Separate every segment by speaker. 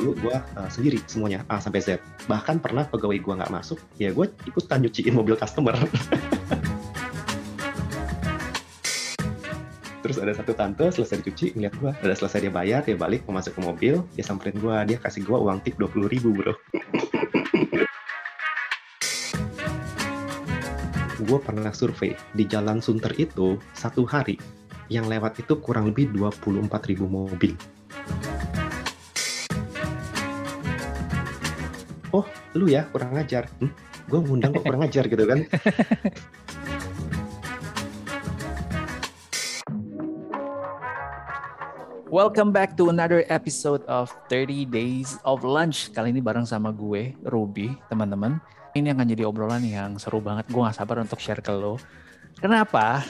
Speaker 1: dulu gue uh, sendiri semuanya A sampai Z. Bahkan pernah pegawai gue nggak masuk, ya gue ikutan nyuciin mobil customer. Terus ada satu tante selesai dicuci ngeliat gue, udah selesai dia bayar, dia balik mau masuk ke mobil, dia samperin gue, dia kasih gue uang tip 20 ribu bro. gue pernah survei di Jalan Sunter itu satu hari yang lewat itu kurang lebih 24 ribu mobil. Lu ya kurang ajar. Hmm, gue ngundang kok kurang ajar gitu kan.
Speaker 2: Welcome back to another episode of 30 Days of Lunch. Kali ini bareng sama gue, Ruby, teman-teman. Ini akan jadi obrolan yang seru banget. Gue gak sabar untuk share ke lo. Kenapa?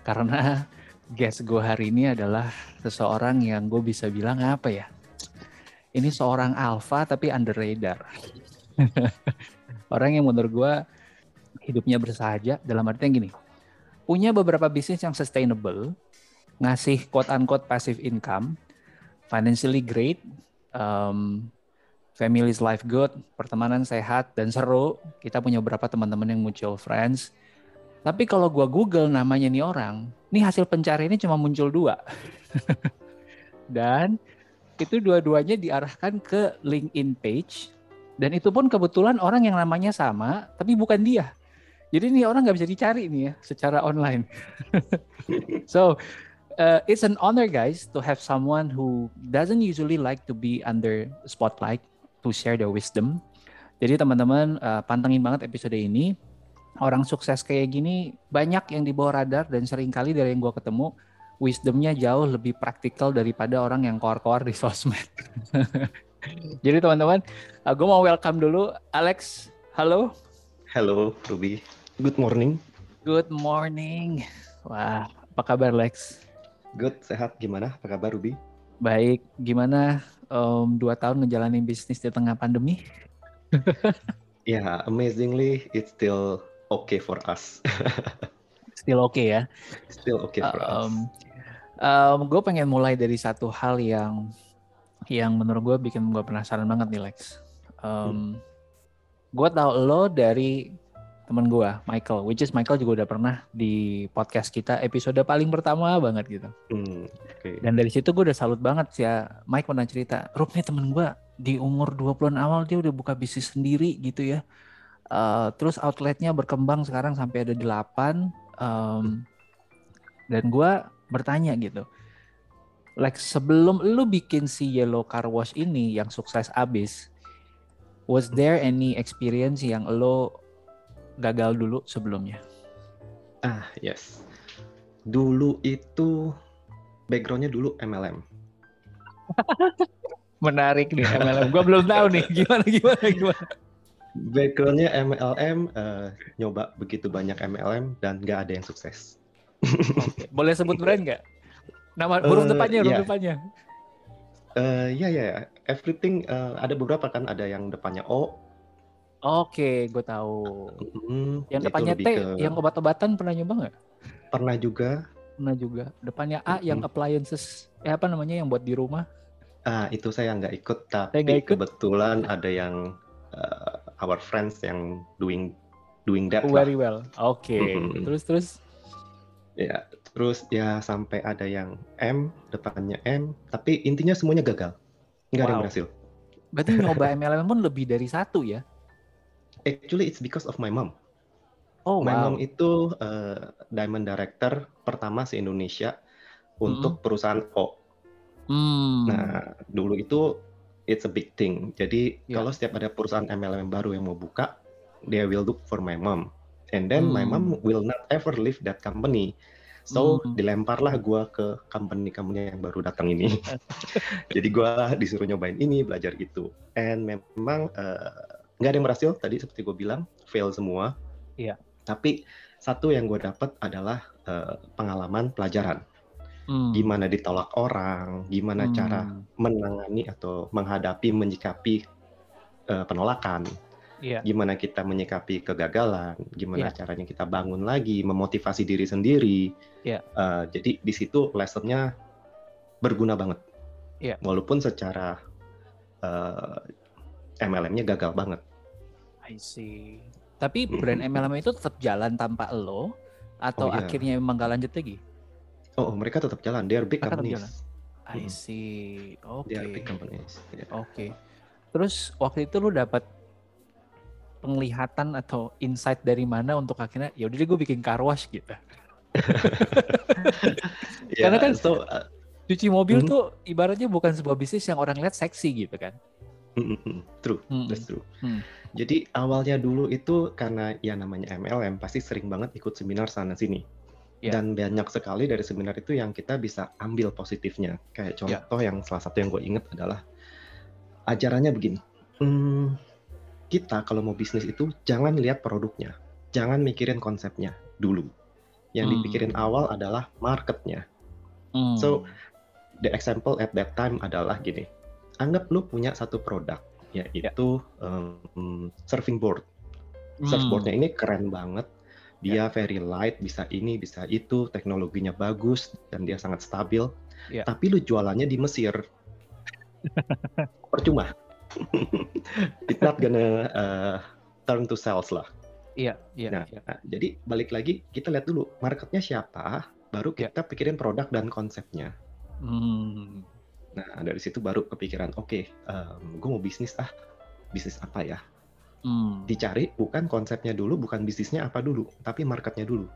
Speaker 2: Karena guest gue hari ini adalah seseorang yang gue bisa bilang apa ya? Ini seorang alpha tapi under radar. Orang yang menurut gue hidupnya bersahaja dalam artian gini. Punya beberapa bisnis yang sustainable, ngasih quote unquote passive income, financially great, um, family's life good, pertemanan sehat dan seru. Kita punya beberapa teman-teman yang mutual friends. Tapi kalau gua Google namanya nih orang, nih hasil pencarian ini cuma muncul dua. dan itu dua-duanya diarahkan ke LinkedIn page. Dan itu pun kebetulan orang yang namanya sama, tapi bukan dia. Jadi ini orang nggak bisa dicari nih ya secara online. so uh, it's an honor, guys, to have someone who doesn't usually like to be under spotlight to share their wisdom. Jadi teman-teman uh, pantengin banget episode ini. Orang sukses kayak gini banyak yang di bawah radar dan sering kali dari yang gue ketemu wisdomnya jauh lebih praktikal daripada orang yang koar-koar di sosmed. Jadi teman-teman, uh, gue mau welcome dulu Alex. Halo.
Speaker 1: Halo Ruby. Good morning.
Speaker 2: Good morning. Wah, apa kabar Lex?
Speaker 1: Good, sehat. Gimana? Apa kabar Ruby?
Speaker 2: Baik. Gimana um, dua tahun ngejalanin bisnis di tengah pandemi?
Speaker 1: Ya, yeah, amazingly it's still okay for us.
Speaker 2: still okay ya?
Speaker 1: Still okay for um, us.
Speaker 2: Um, gue pengen mulai dari satu hal yang yang menurut gue bikin gue penasaran banget nih Lex. Um, hmm. Gue tau lo dari teman gue Michael which is Michael juga udah pernah di podcast kita episode paling pertama banget gitu hmm, okay. dan dari situ gue udah salut banget sih ya Mike pernah cerita Rob nih temen gue di umur 20-an awal dia udah buka bisnis sendiri gitu ya uh, terus outletnya berkembang sekarang sampai ada 8 um, dan gue bertanya gitu like sebelum lu bikin si Yellow Car Wash ini yang sukses abis was there any experience yang lo gagal dulu sebelumnya?
Speaker 1: Ah, yes. Dulu itu backgroundnya dulu MLM.
Speaker 2: Menarik nih MLM. Gue belum tahu nih gimana gimana gimana.
Speaker 1: Backgroundnya MLM, uh, eh, nyoba begitu banyak MLM dan nggak ada yang sukses.
Speaker 2: okay. Boleh sebut brand nggak? Nama huruf uh, depannya, huruf yeah. depannya.
Speaker 1: Uh, ya ya, everything uh, ada beberapa kan, ada yang depannya O,
Speaker 2: Oke, gue tahu. Hmm, yang depannya T, ke... yang obat-obatan pernah nyoba nggak?
Speaker 1: Pernah juga.
Speaker 2: Pernah juga. Depannya A, hmm. yang appliances, eh apa namanya yang buat di rumah?
Speaker 1: Ah, itu saya nggak ikut, tapi gak ikut. kebetulan ada yang uh, our friends yang doing doing that.
Speaker 2: Very lah. well. Oke. Okay. Hmm. Terus terus.
Speaker 1: Ya, terus ya sampai ada yang M, depannya M, tapi intinya semuanya gagal. Nggak wow. ada yang berhasil.
Speaker 2: Berarti nyoba MLM pun lebih dari satu ya?
Speaker 1: Actually, it's because of my mom. Oh, my wow. mom itu uh, diamond director pertama se Indonesia untuk hmm. perusahaan O. Hmm. Nah, dulu itu it's a big thing. Jadi yeah. kalau setiap ada perusahaan MLM baru yang mau buka, they will look for my mom. And then hmm. my mom will not ever leave that company. So hmm. dilemparlah gue ke company-company yang baru datang ini. Jadi gue disuruh nyobain ini, belajar itu. And memang uh, nggak ada yang berhasil tadi seperti gue bilang fail semua
Speaker 2: iya
Speaker 1: tapi satu yang gue dapat adalah uh, pengalaman pelajaran hmm. gimana ditolak orang gimana hmm. cara menangani atau menghadapi menyikapi uh, penolakan yeah. gimana kita menyikapi kegagalan gimana yeah. caranya kita bangun lagi memotivasi diri sendiri yeah. uh, jadi di situ lessonnya berguna banget yeah. walaupun secara uh, MLM-nya gagal banget.
Speaker 2: I see. Tapi brand MLM itu tetap jalan tanpa lo atau oh, iya. akhirnya memang gak lanjut lagi?
Speaker 1: Oh, mereka tetap jalan. They are big mereka companies.
Speaker 2: I see. Oke. Okay. They are
Speaker 1: big companies.
Speaker 2: Yeah. Oke. Okay. Terus waktu itu lu dapat penglihatan atau insight dari mana untuk akhirnya ya udah gue bikin car wash gitu. yeah, Karena kan so, uh, cuci mobil mm -hmm. tuh ibaratnya bukan sebuah bisnis yang orang lihat seksi gitu kan.
Speaker 1: Mm -hmm. True, mm -hmm. that's true. Mm. Jadi awalnya dulu itu karena ya namanya MLM pasti sering banget ikut seminar sana sini. Yeah. Dan banyak sekali dari seminar itu yang kita bisa ambil positifnya. Kayak ya. contoh yeah. yang salah satu yang gue inget adalah ajarannya begini. Hmm, kita kalau mau bisnis itu jangan lihat produknya, jangan mikirin konsepnya dulu. Yang hmm. dipikirin awal adalah marketnya. Hmm. So the example at that time adalah gini, anggap lu punya satu produk, yaitu yeah. um, surfing board. Hmm. Surfboardnya ini keren banget, dia yeah. very light, bisa ini, bisa itu, teknologinya bagus dan dia sangat stabil. Yeah. Tapi lu jualannya di Mesir, percuma it's not gonna uh, turn to sales lah.
Speaker 2: Iya, iya.
Speaker 1: Nah,
Speaker 2: iya.
Speaker 1: nah, jadi balik lagi kita lihat dulu marketnya siapa, baru iya. kita yeah. pikirin produk dan konsepnya. Hmm. Nah dari situ baru kepikiran, oke, okay, um, gue mau bisnis ah, bisnis apa ya? Hmm. Dicari bukan konsepnya dulu, bukan bisnisnya apa dulu, tapi marketnya dulu.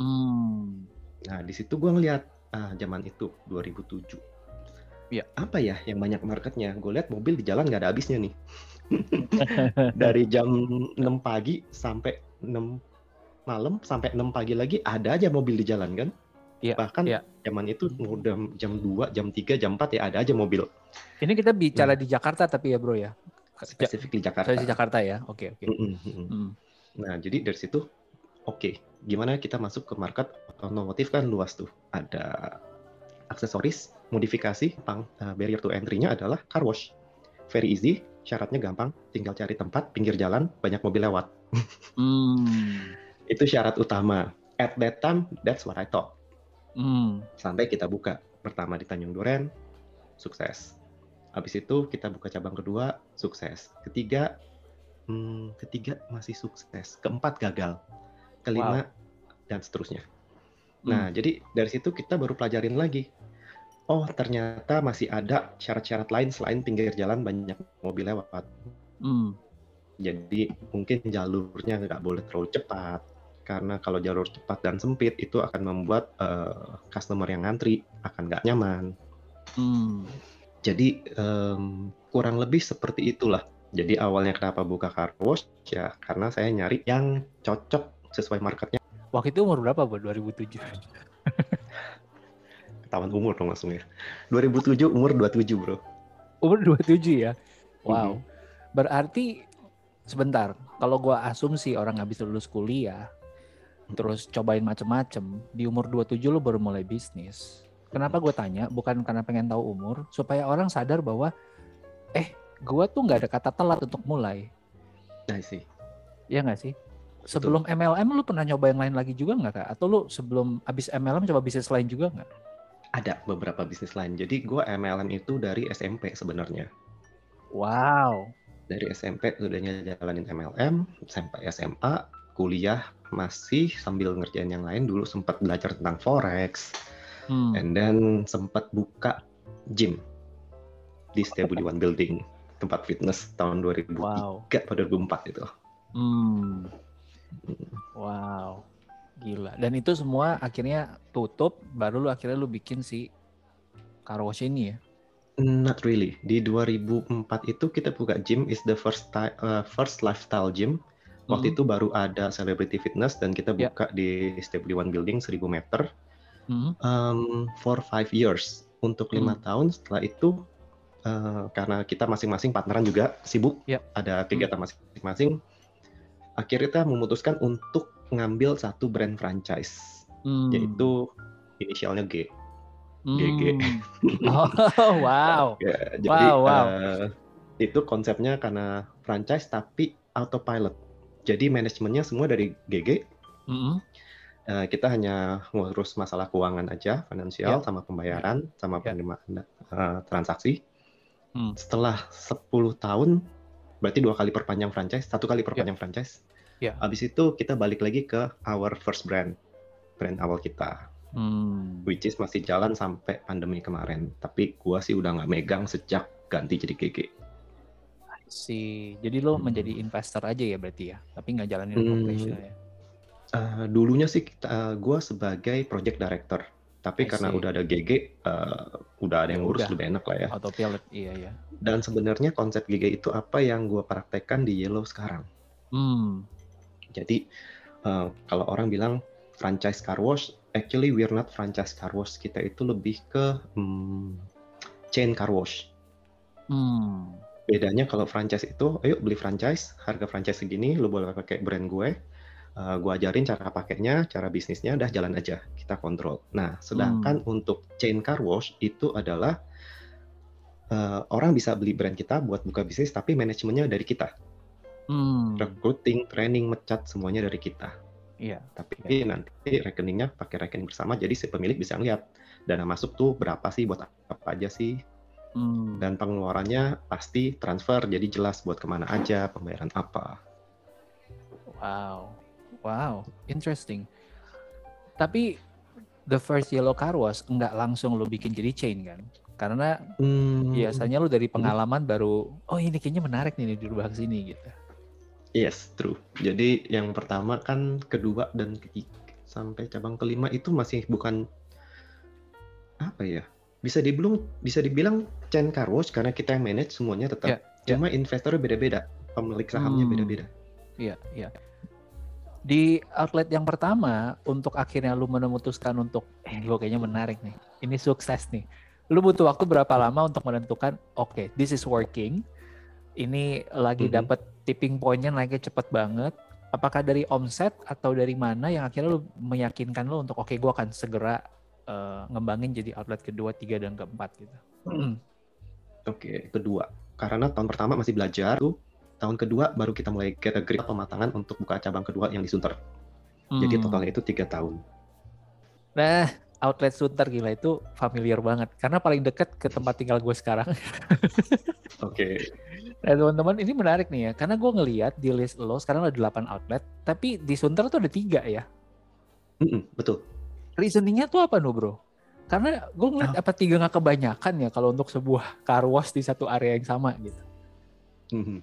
Speaker 1: Hmm. Nah di situ gue ngeliat ah, zaman itu 2007 ya apa ya yang banyak marketnya gue lihat mobil di jalan nggak ada habisnya nih dari jam 6 pagi sampai 6 malam sampai 6 pagi lagi ada aja mobil di jalan kan ya, bahkan ya. zaman itu udah jam 2 jam 3 jam 4 ya ada aja mobil
Speaker 2: ini kita bicara nah. di Jakarta tapi ya bro ya
Speaker 1: spesifik di Jakarta
Speaker 2: di Jakarta ya oke okay, oke okay. mm -mm.
Speaker 1: mm. nah jadi dari situ oke okay, gimana kita masuk ke market otomotif kan luas tuh ada aksesoris, modifikasi, pang, uh, barrier to entry-nya adalah car wash. Very easy, syaratnya gampang, tinggal cari tempat, pinggir jalan, banyak mobil lewat. hmm. Itu syarat utama. At that time, that's what I thought. Hmm. Sampai kita buka. Pertama di Tanjung Duren, sukses. Habis itu kita buka cabang kedua, sukses. Ketiga, hmm, ketiga masih sukses. Keempat gagal. Kelima, wow. dan seterusnya. Nah, hmm. jadi dari situ kita baru pelajarin lagi. Oh, ternyata masih ada syarat-syarat lain selain pinggir jalan banyak mobil lewat. Hmm. Jadi mungkin jalurnya nggak boleh terlalu cepat karena kalau jalur cepat dan sempit itu akan membuat uh, customer yang ngantri akan nggak nyaman. Hmm. Jadi um, kurang lebih seperti itulah. Jadi awalnya kenapa buka car wash ya karena saya nyari yang cocok sesuai marketnya
Speaker 2: Waktu itu umur berapa, Bu? 2007.
Speaker 1: Ketahuan umur dong langsung ya. 2007 umur 27, Bro.
Speaker 2: Umur 27 ya. Wow. Hmm. Berarti sebentar, kalau gua asumsi orang habis lulus kuliah terus cobain macem-macem, di umur 27 lu baru mulai bisnis. Kenapa gue tanya? Bukan karena pengen tahu umur, supaya orang sadar bahwa eh, gua tuh nggak ada kata telat untuk mulai.
Speaker 1: Nah sih.
Speaker 2: Iya nggak sih? sebelum Betul. MLM lu pernah nyoba yang lain lagi juga nggak kak? Atau lu sebelum abis MLM coba bisnis lain juga nggak?
Speaker 1: Ada beberapa bisnis lain. Jadi gue MLM itu dari SMP sebenarnya.
Speaker 2: Wow.
Speaker 1: Dari SMP udah jalanin MLM, sampai SMA, kuliah masih sambil ngerjain yang lain. Dulu sempat belajar tentang forex, hmm. and then sempat buka gym di Stable One Building tempat fitness tahun 2003 wow. atau 2004 itu. Hmm.
Speaker 2: Wow, gila. Dan itu semua akhirnya tutup, baru lu akhirnya lu bikin si car wash ini ya?
Speaker 1: Not really. Di 2004 itu kita buka gym is the first uh, first lifestyle gym. Waktu mm -hmm. itu baru ada celebrity fitness dan kita ya. buka yeah. di Stable One Building 1000 meter. Mm -hmm. um, for five years. Untuk lima mm -hmm. tahun setelah itu uh, karena kita masing-masing partneran juga sibuk, yeah. ada kegiatan masing-masing. Mm -hmm akhirnya kita memutuskan untuk ngambil satu brand franchise hmm. yaitu inisialnya G hmm. GG
Speaker 2: oh wow
Speaker 1: ya, jadi wow, wow. Uh, itu konsepnya karena franchise tapi autopilot jadi manajemennya semua dari GG mm -hmm. uh, kita hanya ngurus masalah keuangan aja finansial yeah. sama pembayaran yeah. sama yeah. penerimaan uh, transaksi Hmm. Setelah 10 tahun, berarti dua kali perpanjang franchise, satu kali perpanjang yeah. franchise. Yeah. Habis itu kita balik lagi ke our first brand, brand awal kita. Hmm. Which is masih jalan sampai pandemi kemarin. Tapi gua sih udah nggak megang sejak ganti jadi GG.
Speaker 2: Si, jadi lo hmm. menjadi investor aja ya berarti ya, tapi nggak jalanin hmm. ya?
Speaker 1: Uh, dulunya sih kita, uh, gue sebagai project director tapi karena udah ada GG, uh, eh, udah ada yang ya ngurus lebih enak lah ya.
Speaker 2: Autopilot, iya ya.
Speaker 1: Dan sebenarnya konsep GG itu apa yang gue praktekkan di Yellow sekarang. Hmm. Jadi uh, kalau orang bilang franchise car wash, actually we're not franchise car wash. Kita itu lebih ke um, chain car wash. Hmm. Bedanya kalau franchise itu, ayo beli franchise, harga franchise segini, lo boleh pakai brand gue uh, eh, gue ajarin cara pakainya, cara bisnisnya, udah jalan aja, kita kontrol. Nah, sedangkan hmm. untuk chain car wash itu adalah uh, orang bisa beli brand kita buat buka bisnis, tapi manajemennya dari kita. Hmm. Recruiting, training, mecat, semuanya dari kita. Iya. Tapi ya. nanti rekeningnya pakai rekening bersama, jadi si pemilik bisa ngeliat dana masuk tuh berapa sih buat apa aja sih. Hmm. Dan pengeluarannya pasti transfer, jadi jelas buat ke mana aja, pembayaran apa.
Speaker 2: Wow. Wow, interesting. Tapi the first yellow car wash nggak langsung lo bikin jadi chain kan? Karena hmm. biasanya lo dari pengalaman baru, oh ini kayaknya menarik nih dirubah ke sini gitu.
Speaker 1: Yes, true. Jadi yang pertama kan kedua dan ketiga sampai cabang kelima itu masih bukan apa ya? Bisa dibilang bisa dibilang chain car wash karena kita yang manage semuanya tetap. Yeah, yeah. Cuma investornya beda-beda, pemilik sahamnya hmm. beda-beda.
Speaker 2: Iya, yeah, iya. Yeah di outlet yang pertama untuk akhirnya lu memutuskan untuk eh gue kayaknya menarik nih ini sukses nih lu butuh waktu berapa lama untuk menentukan oke okay, this is working ini lagi mm -hmm. dapat tipping pointnya naiknya cepet banget apakah dari omset atau dari mana yang akhirnya lu meyakinkan lu untuk oke okay, gue akan segera uh, ngembangin jadi outlet kedua tiga dan keempat gitu
Speaker 1: oke okay, kedua karena tahun pertama masih belajar tuh tahun kedua baru kita mulai kategori pematangan untuk buka cabang kedua yang di Sunter. Hmm. Jadi totalnya itu tiga tahun.
Speaker 2: Nah, outlet Sunter gila itu familiar banget karena paling dekat ke tempat tinggal gue sekarang.
Speaker 1: Oke. okay.
Speaker 2: Nah teman-teman ini menarik nih ya karena gue ngelihat di list lo sekarang ada 8 outlet tapi di Sunter tuh ada tiga ya.
Speaker 1: Mm -mm, betul.
Speaker 2: Reasoningnya tuh apa no bro? Karena gue ngeliat oh. apa tiga nggak kebanyakan ya kalau untuk sebuah car wash di satu area yang sama gitu. Mm
Speaker 1: -hmm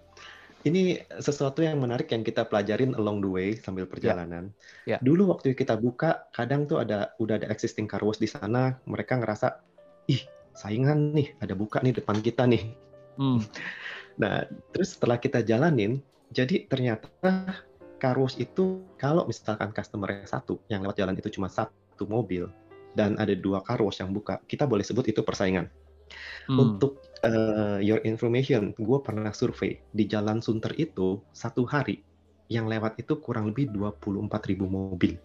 Speaker 1: ini sesuatu yang menarik yang kita pelajarin along the way sambil ya. perjalanan. Yeah. Yeah. Dulu waktu kita buka, kadang tuh ada udah ada existing car wash di sana, mereka ngerasa, ih saingan nih, ada buka nih depan kita nih. Hmm. Nah, terus setelah kita jalanin, jadi ternyata wash itu kalau misalkan customer satu yang lewat jalan itu cuma satu mobil dan ada dua wash yang buka, kita boleh sebut itu persaingan. Hmm. Untuk uh, your information, gue pernah survei di Jalan Sunter itu satu hari yang lewat itu kurang lebih 24 ribu mobil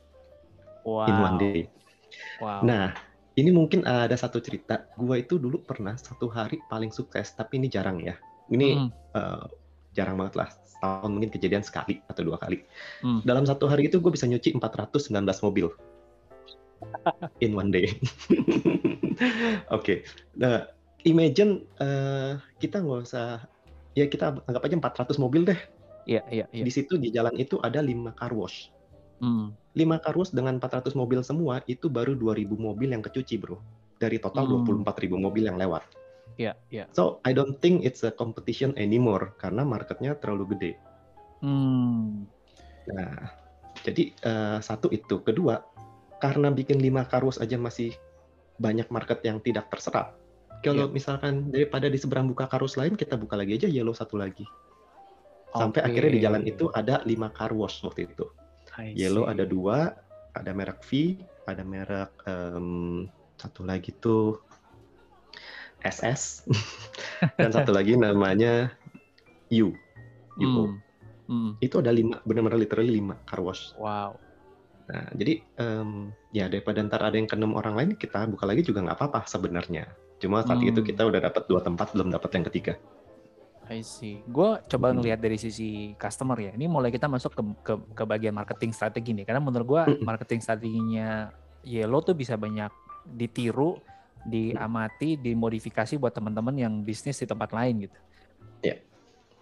Speaker 1: wow. in one day. Wow. Nah, ini mungkin ada satu cerita. Gue itu dulu pernah satu hari paling sukses, tapi ini jarang ya. Ini hmm. uh, jarang banget lah. Tahun mungkin kejadian sekali atau dua kali. Hmm. Dalam satu hari itu gue bisa nyuci 419 mobil in one day. Oke, okay. nah imagine uh, kita nggak usah ya kita anggap aja 400 mobil deh.
Speaker 2: Iya, iya, iya.
Speaker 1: Di situ di jalan itu ada lima car wash. Hmm. 5 car wash dengan 400 mobil semua itu baru 2000 mobil yang kecuci, Bro. Dari total hmm. 24.000 mobil yang lewat.
Speaker 2: Iya, iya.
Speaker 1: So, I don't think it's a competition anymore karena marketnya terlalu gede. Hmm. Nah, jadi uh, satu itu, kedua karena bikin 5 car wash aja masih banyak market yang tidak terserap kalau yeah. misalkan daripada di seberang buka karus lain, kita buka lagi aja yellow satu lagi. Sampai okay. akhirnya di jalan itu ada lima car wash waktu itu. Yellow ada dua, ada merek V, ada merek um, satu lagi tuh SS, dan satu lagi namanya U. U. Hmm. Hmm. Itu ada lima, benar-benar literally lima car wash.
Speaker 2: Wow.
Speaker 1: Nah, jadi um, ya daripada ntar ada yang kenem orang lain, kita buka lagi juga nggak apa-apa sebenarnya. Cuma saat hmm. itu kita udah dapat dua tempat, belum dapat yang ketiga.
Speaker 2: I see. Gue coba hmm. ngelihat dari sisi customer ya. Ini mulai kita masuk ke ke, ke bagian marketing strategi nih. Karena menurut gue marketing strateginya Yellow tuh bisa banyak ditiru diamati, dimodifikasi buat teman-teman yang bisnis di tempat lain gitu.
Speaker 1: Iya. Yeah.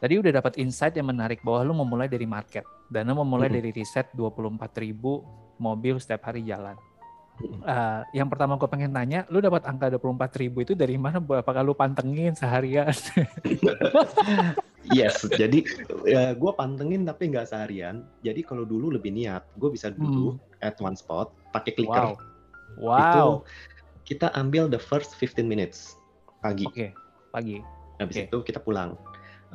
Speaker 2: Tadi udah dapat insight yang menarik bahwa lu memulai dari market dan lu memulai mm -hmm. dari riset 24 ribu mobil setiap hari jalan. Uh, yang pertama gue pengen tanya, lu dapat angka 24 ribu itu dari mana? Apakah lu pantengin seharian?
Speaker 1: yes, jadi ya, gue pantengin tapi nggak seharian. Jadi kalau dulu lebih niat, gue bisa duduk hmm. at one spot, pakai clicker.
Speaker 2: Wow. wow. Itu
Speaker 1: kita ambil the first 15 minutes pagi.
Speaker 2: Oke, okay. pagi.
Speaker 1: Habis okay. itu kita pulang.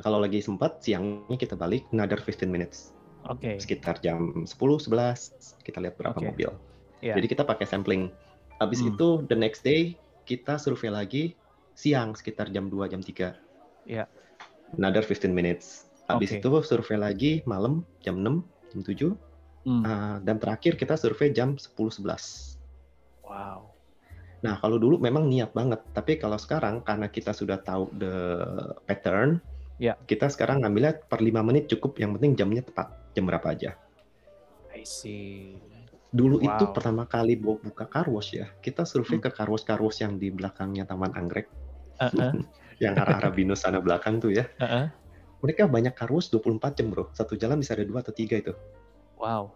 Speaker 1: Kalau lagi sempat, siangnya kita balik another 15 minutes.
Speaker 2: Oke. Okay.
Speaker 1: Sekitar jam 10, 11, kita lihat berapa okay. mobil Yeah. Jadi kita pakai sampling. Habis hmm. itu the next day kita survei lagi siang sekitar jam 2 jam 3.
Speaker 2: Yeah.
Speaker 1: Another 15 minutes. Habis okay. itu survei lagi malam jam 6, jam 7. Hmm. Uh, dan terakhir kita survei jam 10 11.
Speaker 2: Wow.
Speaker 1: Nah, kalau dulu memang niat banget, tapi kalau sekarang karena kita sudah tahu the pattern,
Speaker 2: ya.
Speaker 1: kita sekarang ngambilnya per 5 menit cukup, yang penting jamnya tepat, jam berapa aja.
Speaker 2: I see.
Speaker 1: Dulu wow. itu pertama kali buka car wash ya, kita survei hmm. ke car wash car wash yang di belakangnya Taman Anggrek. Uh-uh. yang arah-arah Binus sana belakang tuh ya. Uh-uh. Mereka banyak car wash 24 jam, Bro. Satu jalan bisa ada dua atau tiga itu.
Speaker 2: Wow.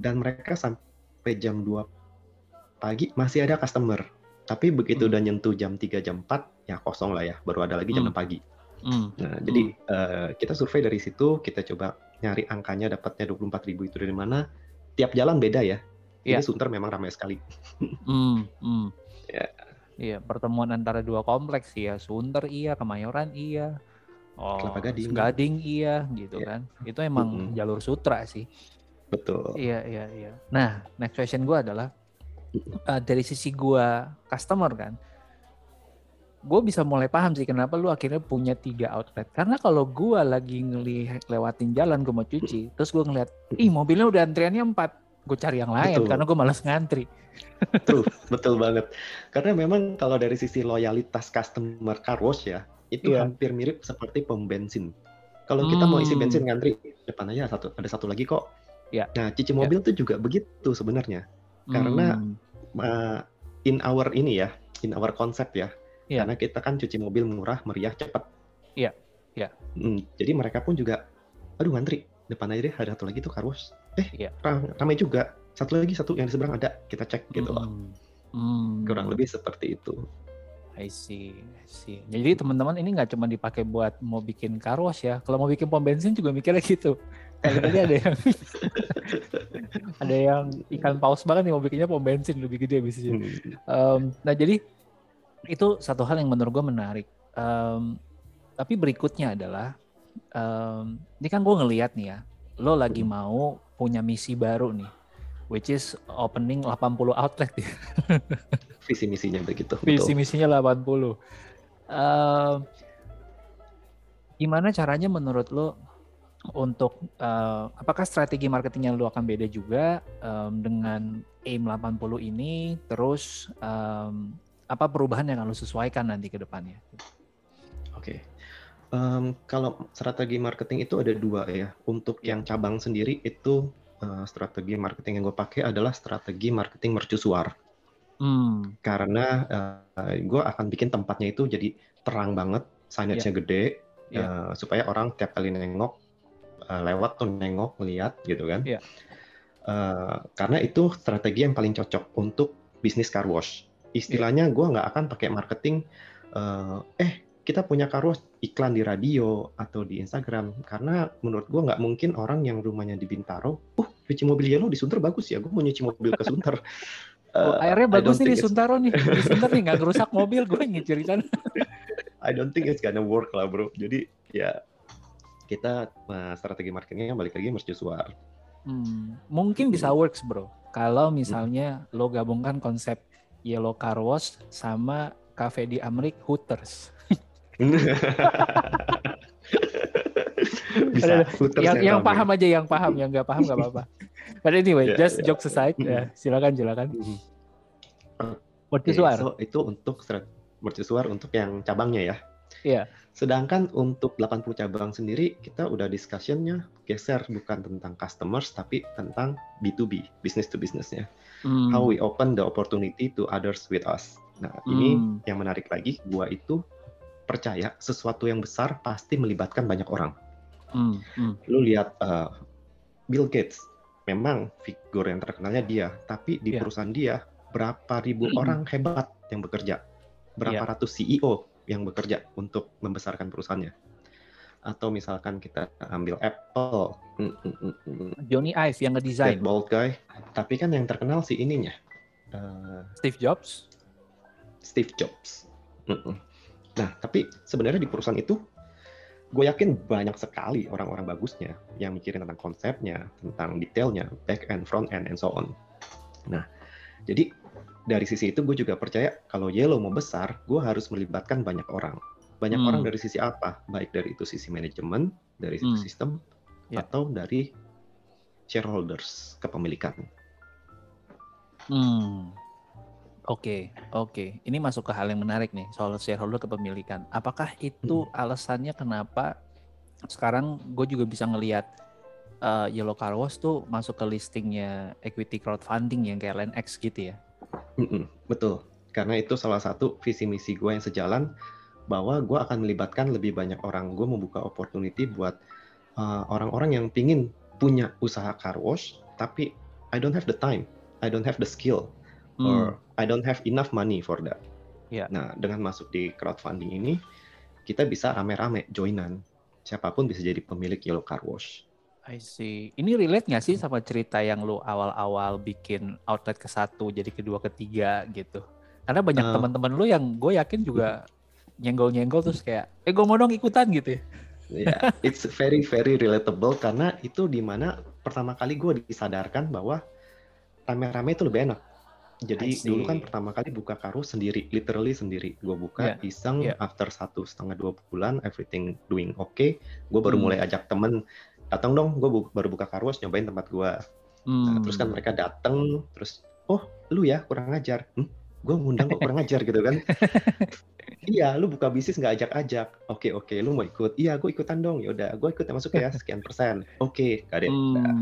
Speaker 1: Dan mereka sampai jam 2 pagi masih ada customer. Tapi begitu hmm. udah nyentuh jam 3 jam 4 ya kosong lah ya, baru ada lagi jam hmm. 6 pagi. Hmm. Nah, jadi uh, kita survei dari situ, kita coba nyari angkanya dapatnya 24 ribu itu dari mana tiap jalan beda ya. Jadi yeah. Sunter memang ramai sekali.
Speaker 2: Hmm, hmm. Ya. Iya, pertemuan antara dua kompleks ya. Sunter iya, Kemayoran iya. Oh, Kelapa Gading. Gading iya gitu yeah. kan. Itu emang mm -hmm. jalur sutra sih.
Speaker 1: Betul.
Speaker 2: Iya, iya, iya. Nah, next question gue adalah uh, dari sisi gue customer kan, gue bisa mulai paham sih kenapa lu akhirnya punya tiga outlet. Karena kalau gue lagi ngelihat lewatin jalan gue mau cuci, terus gue ngeliat, ih mobilnya udah antriannya empat, gue cari yang lain betul. karena gue malas ngantri.
Speaker 1: Betul, betul banget. Karena memang kalau dari sisi loyalitas customer car wash ya, itu yeah. hampir mirip seperti pom bensin. Kalau kita hmm. mau isi hmm. bensin ngantri, depan aja satu, ada satu lagi kok.
Speaker 2: Yeah.
Speaker 1: Nah, cuci mobil yeah. tuh juga begitu sebenarnya. Karena hmm. uh, in our ini ya, in our concept ya, yeah. karena kita kan cuci mobil murah, meriah, cepat.
Speaker 2: Iya, yeah. iya.
Speaker 1: Yeah. Hmm, jadi mereka pun juga, aduh ngantri, depan aja deh ada satu lagi tuh car wash eh yeah. ramai juga satu lagi satu yang di seberang ada kita cek gitu loh
Speaker 2: mm.
Speaker 1: kurang lebih seperti itu
Speaker 2: I see, I see. Jadi teman-teman ini nggak cuma dipakai buat mau bikin wash ya. Kalau mau bikin pom bensin juga mikirnya gitu. Kayak tadi ada yang ada yang ikan paus banget nih mau bikinnya pom bensin lebih gede bisa. Hmm. Um, nah jadi itu satu hal yang menurut gue menarik. Um, tapi berikutnya adalah um, ini kan gue ngelihat nih ya, lo lagi mau punya misi baru nih, which is opening 80 outlet ya.
Speaker 1: Visi misinya begitu.
Speaker 2: Visi misinya 80. Uh, gimana caranya menurut lo untuk uh, apakah strategi marketingnya lo akan beda juga um, dengan aim 80 ini terus um, apa perubahan yang harus sesuaikan nanti ke depannya?
Speaker 1: Oke. Okay. Um, kalau strategi marketing itu ada dua ya. Untuk yang cabang sendiri itu uh, strategi marketing yang gue pakai adalah strategi marketing mercusuar.
Speaker 2: Hmm.
Speaker 1: Karena uh, gue akan bikin tempatnya itu jadi terang banget, signage-nya yeah. gede, yeah. Uh, supaya orang tiap kali nengok uh, lewat tuh nengok lihat gitu kan.
Speaker 2: Yeah.
Speaker 1: Uh, karena itu strategi yang paling cocok untuk bisnis car wash. Istilahnya yeah. gue nggak akan pakai marketing. Uh, eh kita punya karus iklan di radio atau di Instagram karena menurut gue nggak mungkin orang yang rumahnya di Bintaro, uh cuci mobil yellow di Sunter bagus ya, gue mau nyuci mobil ke Sunter.
Speaker 2: Uh, oh, airnya bagus nih di Suntaro nih, di Sunter nih nggak ngerusak mobil, gue nyicir sana.
Speaker 1: I don't think it's gonna work lah bro. Jadi ya kita uh, strategi marketingnya balik lagi mercusuar.
Speaker 2: Hmm, mungkin bisa hmm. works bro. Kalau misalnya hmm. lo gabungkan konsep Yellow Car Wash sama cafe di Amrik Hooters. Bisa, yang, yang paham aja yang paham yang nggak paham nggak apa-apa. But anyway yeah, just yeah. jokes aside ya silakan silakan.
Speaker 1: Mercusuar okay, so itu untuk mercusuar untuk yang cabangnya ya?
Speaker 2: Iya.
Speaker 1: Sedangkan untuk 80 cabang sendiri kita udah discussionnya geser bukan tentang customers tapi tentang B2B, business to businessnya. Hmm. How we open the opportunity to others with us. Nah hmm. ini yang menarik lagi, gua itu percaya sesuatu yang besar pasti melibatkan banyak orang. Hmm. Hmm. Lu lihat uh, Bill Gates, memang figur yang terkenalnya dia, tapi di yeah. perusahaan dia berapa ribu hmm. orang hebat yang bekerja, berapa yeah. ratus CEO yang bekerja untuk membesarkan perusahaannya. Atau misalkan kita ambil Apple,
Speaker 2: mm, mm, mm, Johnny Ive yang ngedesain.
Speaker 1: That bold guy. Tapi kan yang terkenal si ininya.
Speaker 2: Uh, Steve Jobs.
Speaker 1: Steve Jobs. Nah, tapi sebenarnya di perusahaan itu, gue yakin banyak sekali orang-orang bagusnya yang mikirin tentang konsepnya, tentang detailnya, back end, front end, and so on. Nah, jadi dari sisi itu gue juga percaya kalau Yellow mau besar, gue harus melibatkan banyak orang. Banyak hmm. orang dari sisi apa? Baik dari itu sisi manajemen, dari sisi hmm. sistem, yeah. atau dari shareholders kepemilikan.
Speaker 2: Hmm. Oke, okay, oke. Okay. Ini masuk ke hal yang menarik nih soal shareholder kepemilikan. Apakah itu hmm. alasannya kenapa sekarang gue juga bisa ngelihat uh, Yellow Car Wash tuh masuk ke listingnya equity crowdfunding yang kayak LendX gitu ya?
Speaker 1: Mm-mm, betul, karena itu salah satu visi misi gue yang sejalan bahwa gue akan melibatkan lebih banyak orang. Gue membuka opportunity buat uh, orang-orang yang pingin punya usaha car wash, tapi I don't have the time, I don't have the skill, hmm. or I don't have enough money for that. Yeah. Nah, dengan masuk di crowdfunding ini, kita bisa rame-rame joinan. Siapa pun bisa jadi pemilik Yellow Car Wash.
Speaker 2: I see. Ini relate nggak sih sama cerita yang lu awal-awal bikin outlet ke satu jadi kedua ketiga gitu? Karena banyak uh, teman-teman lu yang gue yakin juga nyenggol-nyenggol terus kayak, eh gue mau dong ikutan gitu ya.
Speaker 1: yeah, it's very very relatable karena itu di mana pertama kali gue disadarkan bahwa rame-rame itu lebih enak. Jadi dulu kan pertama kali buka karu sendiri, literally sendiri. Gue buka yeah. iseng yeah. after satu setengah dua bulan, everything doing okay. Gue baru hmm. mulai ajak temen datang dong gue bu baru buka karwas nyobain tempat gue hmm. nah, terus kan mereka datang terus oh lu ya kurang ajar hm? gue ngundang kok kurang ajar gitu kan iya lu buka bisnis nggak ajak-ajak oke oke lu mau ikut iya gue ikutan dong ya udah gue ikut masuk ya sekian persen oke okay, gak ada hmm. nah,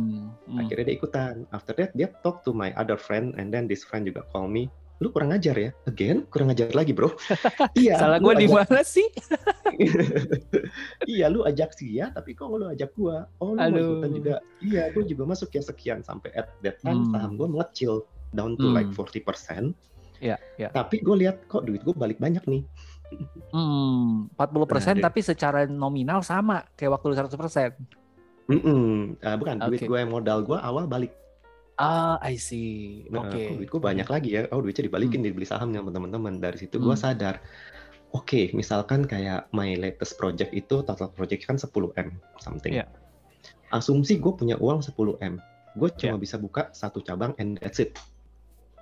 Speaker 1: hmm. akhirnya dia ikutan after that dia talk to my other friend and then this friend juga call me lu kurang ajar ya again kurang ajar lagi bro
Speaker 2: iya salah gue di mana sih
Speaker 1: iya lu ajak sih ya tapi kok lu ajak gue oh lu Aduh. mau ikutan juga iya gue juga masuk ya sekian sampai at that time hmm. saham gue mengecil down to hmm. like 40%
Speaker 2: Iya, ya.
Speaker 1: Tapi gue lihat kok duit gue balik banyak nih.
Speaker 2: Hmm, 40% persen nah, tapi secara nominal sama kayak waktu lu 100%.
Speaker 1: Mm -mm. Uh, bukan, okay. duit gue yang modal gue awal balik
Speaker 2: Ah, I see.
Speaker 1: Nah, Oke. Okay. duitku banyak lagi ya. Oh, duitnya dibalikin, hmm. dibeli sahamnya teman-teman. Dari situ gue hmm. sadar, oke, okay, misalkan kayak my latest project itu total project kan 10 m something. Yeah. Asumsi gue punya uang 10 m, gue cuma yeah. bisa buka satu cabang and that's it.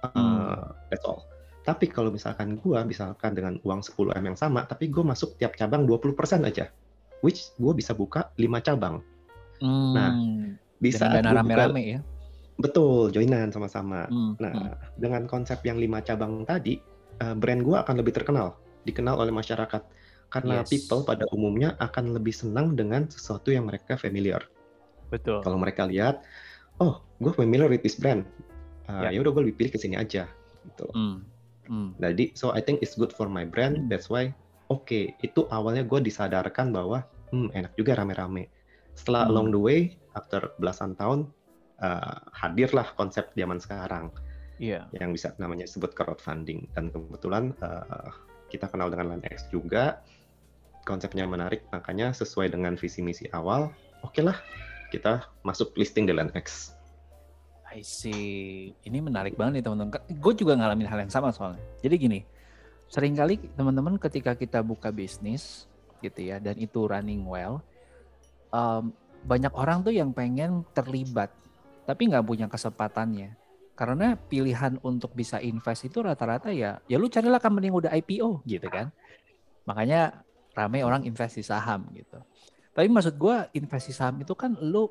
Speaker 1: Uh, hmm. That's all. Tapi kalau misalkan gue, misalkan dengan uang 10 m yang sama, tapi gue masuk tiap cabang 20% aja, which gue bisa buka 5 cabang. Nah, hmm. Nah, bisa
Speaker 2: dana rame-rame ya
Speaker 1: Betul, joinan sama-sama. Hmm, nah, hmm. dengan konsep yang lima cabang tadi, uh, brand gue akan lebih terkenal, dikenal oleh masyarakat. Karena yes. people pada umumnya akan lebih senang dengan sesuatu yang mereka familiar.
Speaker 2: Betul.
Speaker 1: Kalau mereka lihat, oh, gue familiar with this brand, uh, ya udah gue lebih pilih ke sini aja. Gitu. Hmm. Hmm. Jadi, so I think it's good for my brand. That's why, oke, okay, itu awalnya gue disadarkan bahwa, hmm, enak juga rame-rame. Setelah hmm. along the way, after belasan tahun, uh, hadirlah konsep zaman sekarang yeah. yang bisa namanya sebut crowdfunding dan kebetulan uh, kita kenal dengan LandX juga konsepnya menarik makanya sesuai dengan visi misi awal oke okay lah kita masuk listing di LandX
Speaker 2: I see. Ini menarik banget nih teman-teman. Gue juga ngalamin hal yang sama soalnya. Jadi gini, sering kali teman-teman ketika kita buka bisnis gitu ya, dan itu running well, um, banyak orang tuh yang pengen terlibat tapi nggak punya kesempatannya. Karena pilihan untuk bisa invest itu rata-rata ya, ya lu carilah company yang udah IPO gitu kan. Makanya rame orang invest di saham gitu. Tapi maksud gue invest di saham itu kan lu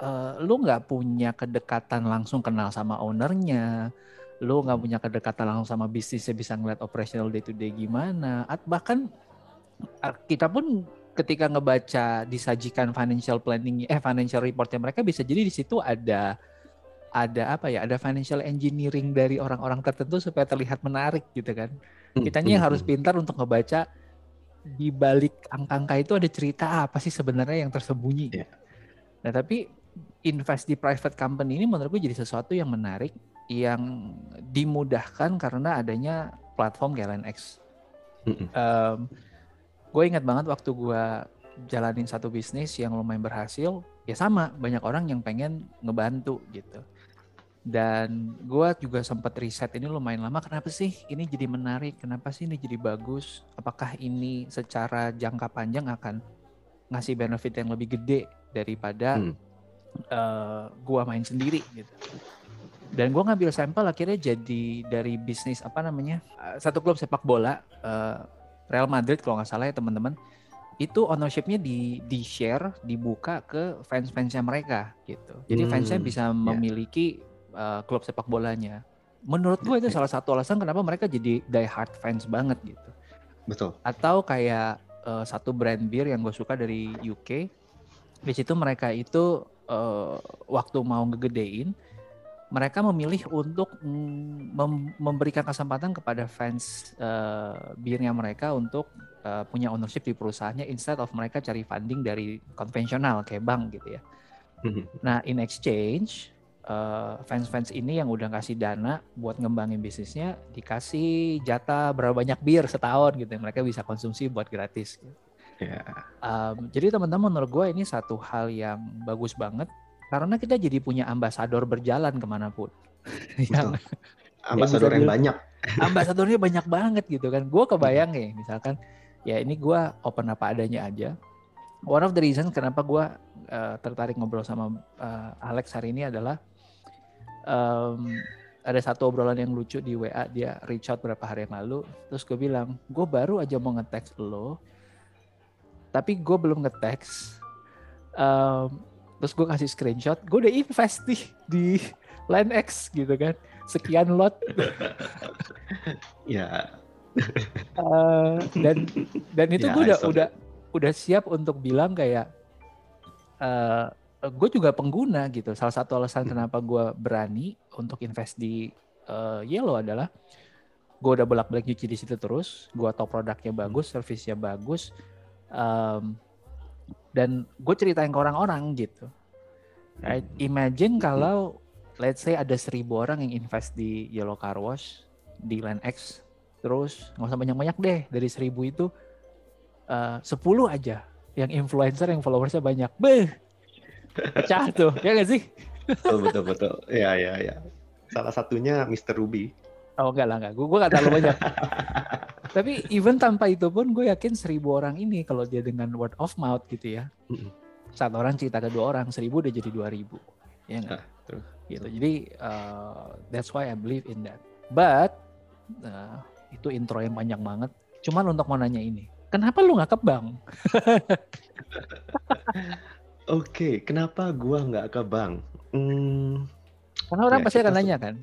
Speaker 2: uh, lu nggak punya kedekatan langsung kenal sama ownernya, lu nggak punya kedekatan langsung sama bisnisnya bisa ngeliat operational day to day gimana, bahkan kita pun ketika ngebaca disajikan financial planning eh financial reportnya mereka bisa jadi di situ ada ada apa ya ada financial engineering dari orang-orang tertentu supaya terlihat menarik gitu kan hmm, kitanya yang hmm, harus hmm. pintar untuk ngebaca di balik angka-angka itu ada cerita apa sih sebenarnya yang tersembunyi yeah. nah tapi invest di private company ini menurut gue jadi sesuatu yang menarik yang dimudahkan karena adanya platform KLNX. Mm-hmm. Um, gue ingat banget waktu gue jalanin satu bisnis yang lumayan berhasil, ya sama banyak orang yang pengen ngebantu gitu. Dan gue juga sempat riset ini lumayan lama kenapa sih ini jadi menarik? Kenapa sih ini jadi bagus? Apakah ini secara jangka panjang akan ngasih benefit yang lebih gede daripada hmm. uh, eh, gue main sendiri? Gitu. Dan gue ngambil sampel akhirnya jadi dari bisnis apa namanya uh, satu klub sepak bola uh, Real Madrid kalau nggak salah ya teman-teman itu ownershipnya di di share dibuka ke fans-fansnya mereka gitu jadi hmm, fansnya bisa yeah. memiliki uh, klub sepak bolanya. Menurut gue itu salah satu alasan kenapa mereka jadi die hard fans banget gitu.
Speaker 1: Betul.
Speaker 2: Atau kayak uh, satu brand bir yang gue suka dari UK. Di situ mereka itu uh, waktu mau ngegedein, mereka memilih untuk mem memberikan kesempatan kepada fans uh, birnya mereka untuk uh, punya ownership di perusahaannya instead of mereka cari funding dari konvensional kayak bank gitu ya. Mhm. Nah, in exchange Eh, fans-fans uh, ini yang udah kasih dana buat ngembangin bisnisnya dikasih jatah berapa banyak bir setahun gitu mereka bisa konsumsi buat gratis. Yeah. Um, jadi teman-teman menurut gue ini satu hal yang bagus banget karena kita jadi punya ambasador berjalan ke mana pun.
Speaker 1: yang, ambasador yang, yang banyak.
Speaker 2: ambasadornya banyak banget gitu kan. Gue kebayang ya misalkan ya ini gue open apa adanya aja. One of the reason kenapa gue uh, tertarik ngobrol sama uh, Alex hari ini adalah um, ada satu obrolan yang lucu di WA dia reach out berapa hari yang lalu terus gue bilang gue baru aja mau nge-text lo tapi gue belum nge-text um, terus gue kasih screenshot gue udah invest nih di Line X gitu kan sekian lot
Speaker 1: ya
Speaker 2: uh, dan dan itu ya, gue udah udah udah siap untuk bilang kayak uh, Eh, gue juga pengguna gitu. Salah satu alasan hmm. kenapa gue berani untuk invest di uh, Yellow adalah gue udah bolak-balik nyuci di situ terus. Gue tau produknya bagus, servisnya bagus, um, dan gue ceritain ke orang-orang gitu. Right? Imagine kalau let's say ada seribu orang yang invest di Yellow Car Wash di Line X, terus nggak usah banyak-banyak deh dari seribu itu uh, sepuluh aja yang influencer yang followersnya banyak, beh pecah tuh ya gak sih?
Speaker 1: Betul betul betul. Ya ya ya. Salah satunya Mr. Ruby
Speaker 2: oh enggak lah enggak. Gue gue gak terlalu banyak. Tapi even tanpa itu pun gue yakin seribu orang ini kalau dia dengan word of mouth gitu ya saat orang cerita ke dua orang seribu udah jadi dua ribu. Ya enggak? Nah, gitu. Jadi uh, that's why I believe in that. But uh, itu intro yang panjang banget. Cuman untuk mau nanya ini kenapa lu nggak ke bank?
Speaker 1: Oke, kenapa gua nggak ke bank? Hmm,
Speaker 2: Karena orang ya pasti akan nanya kan,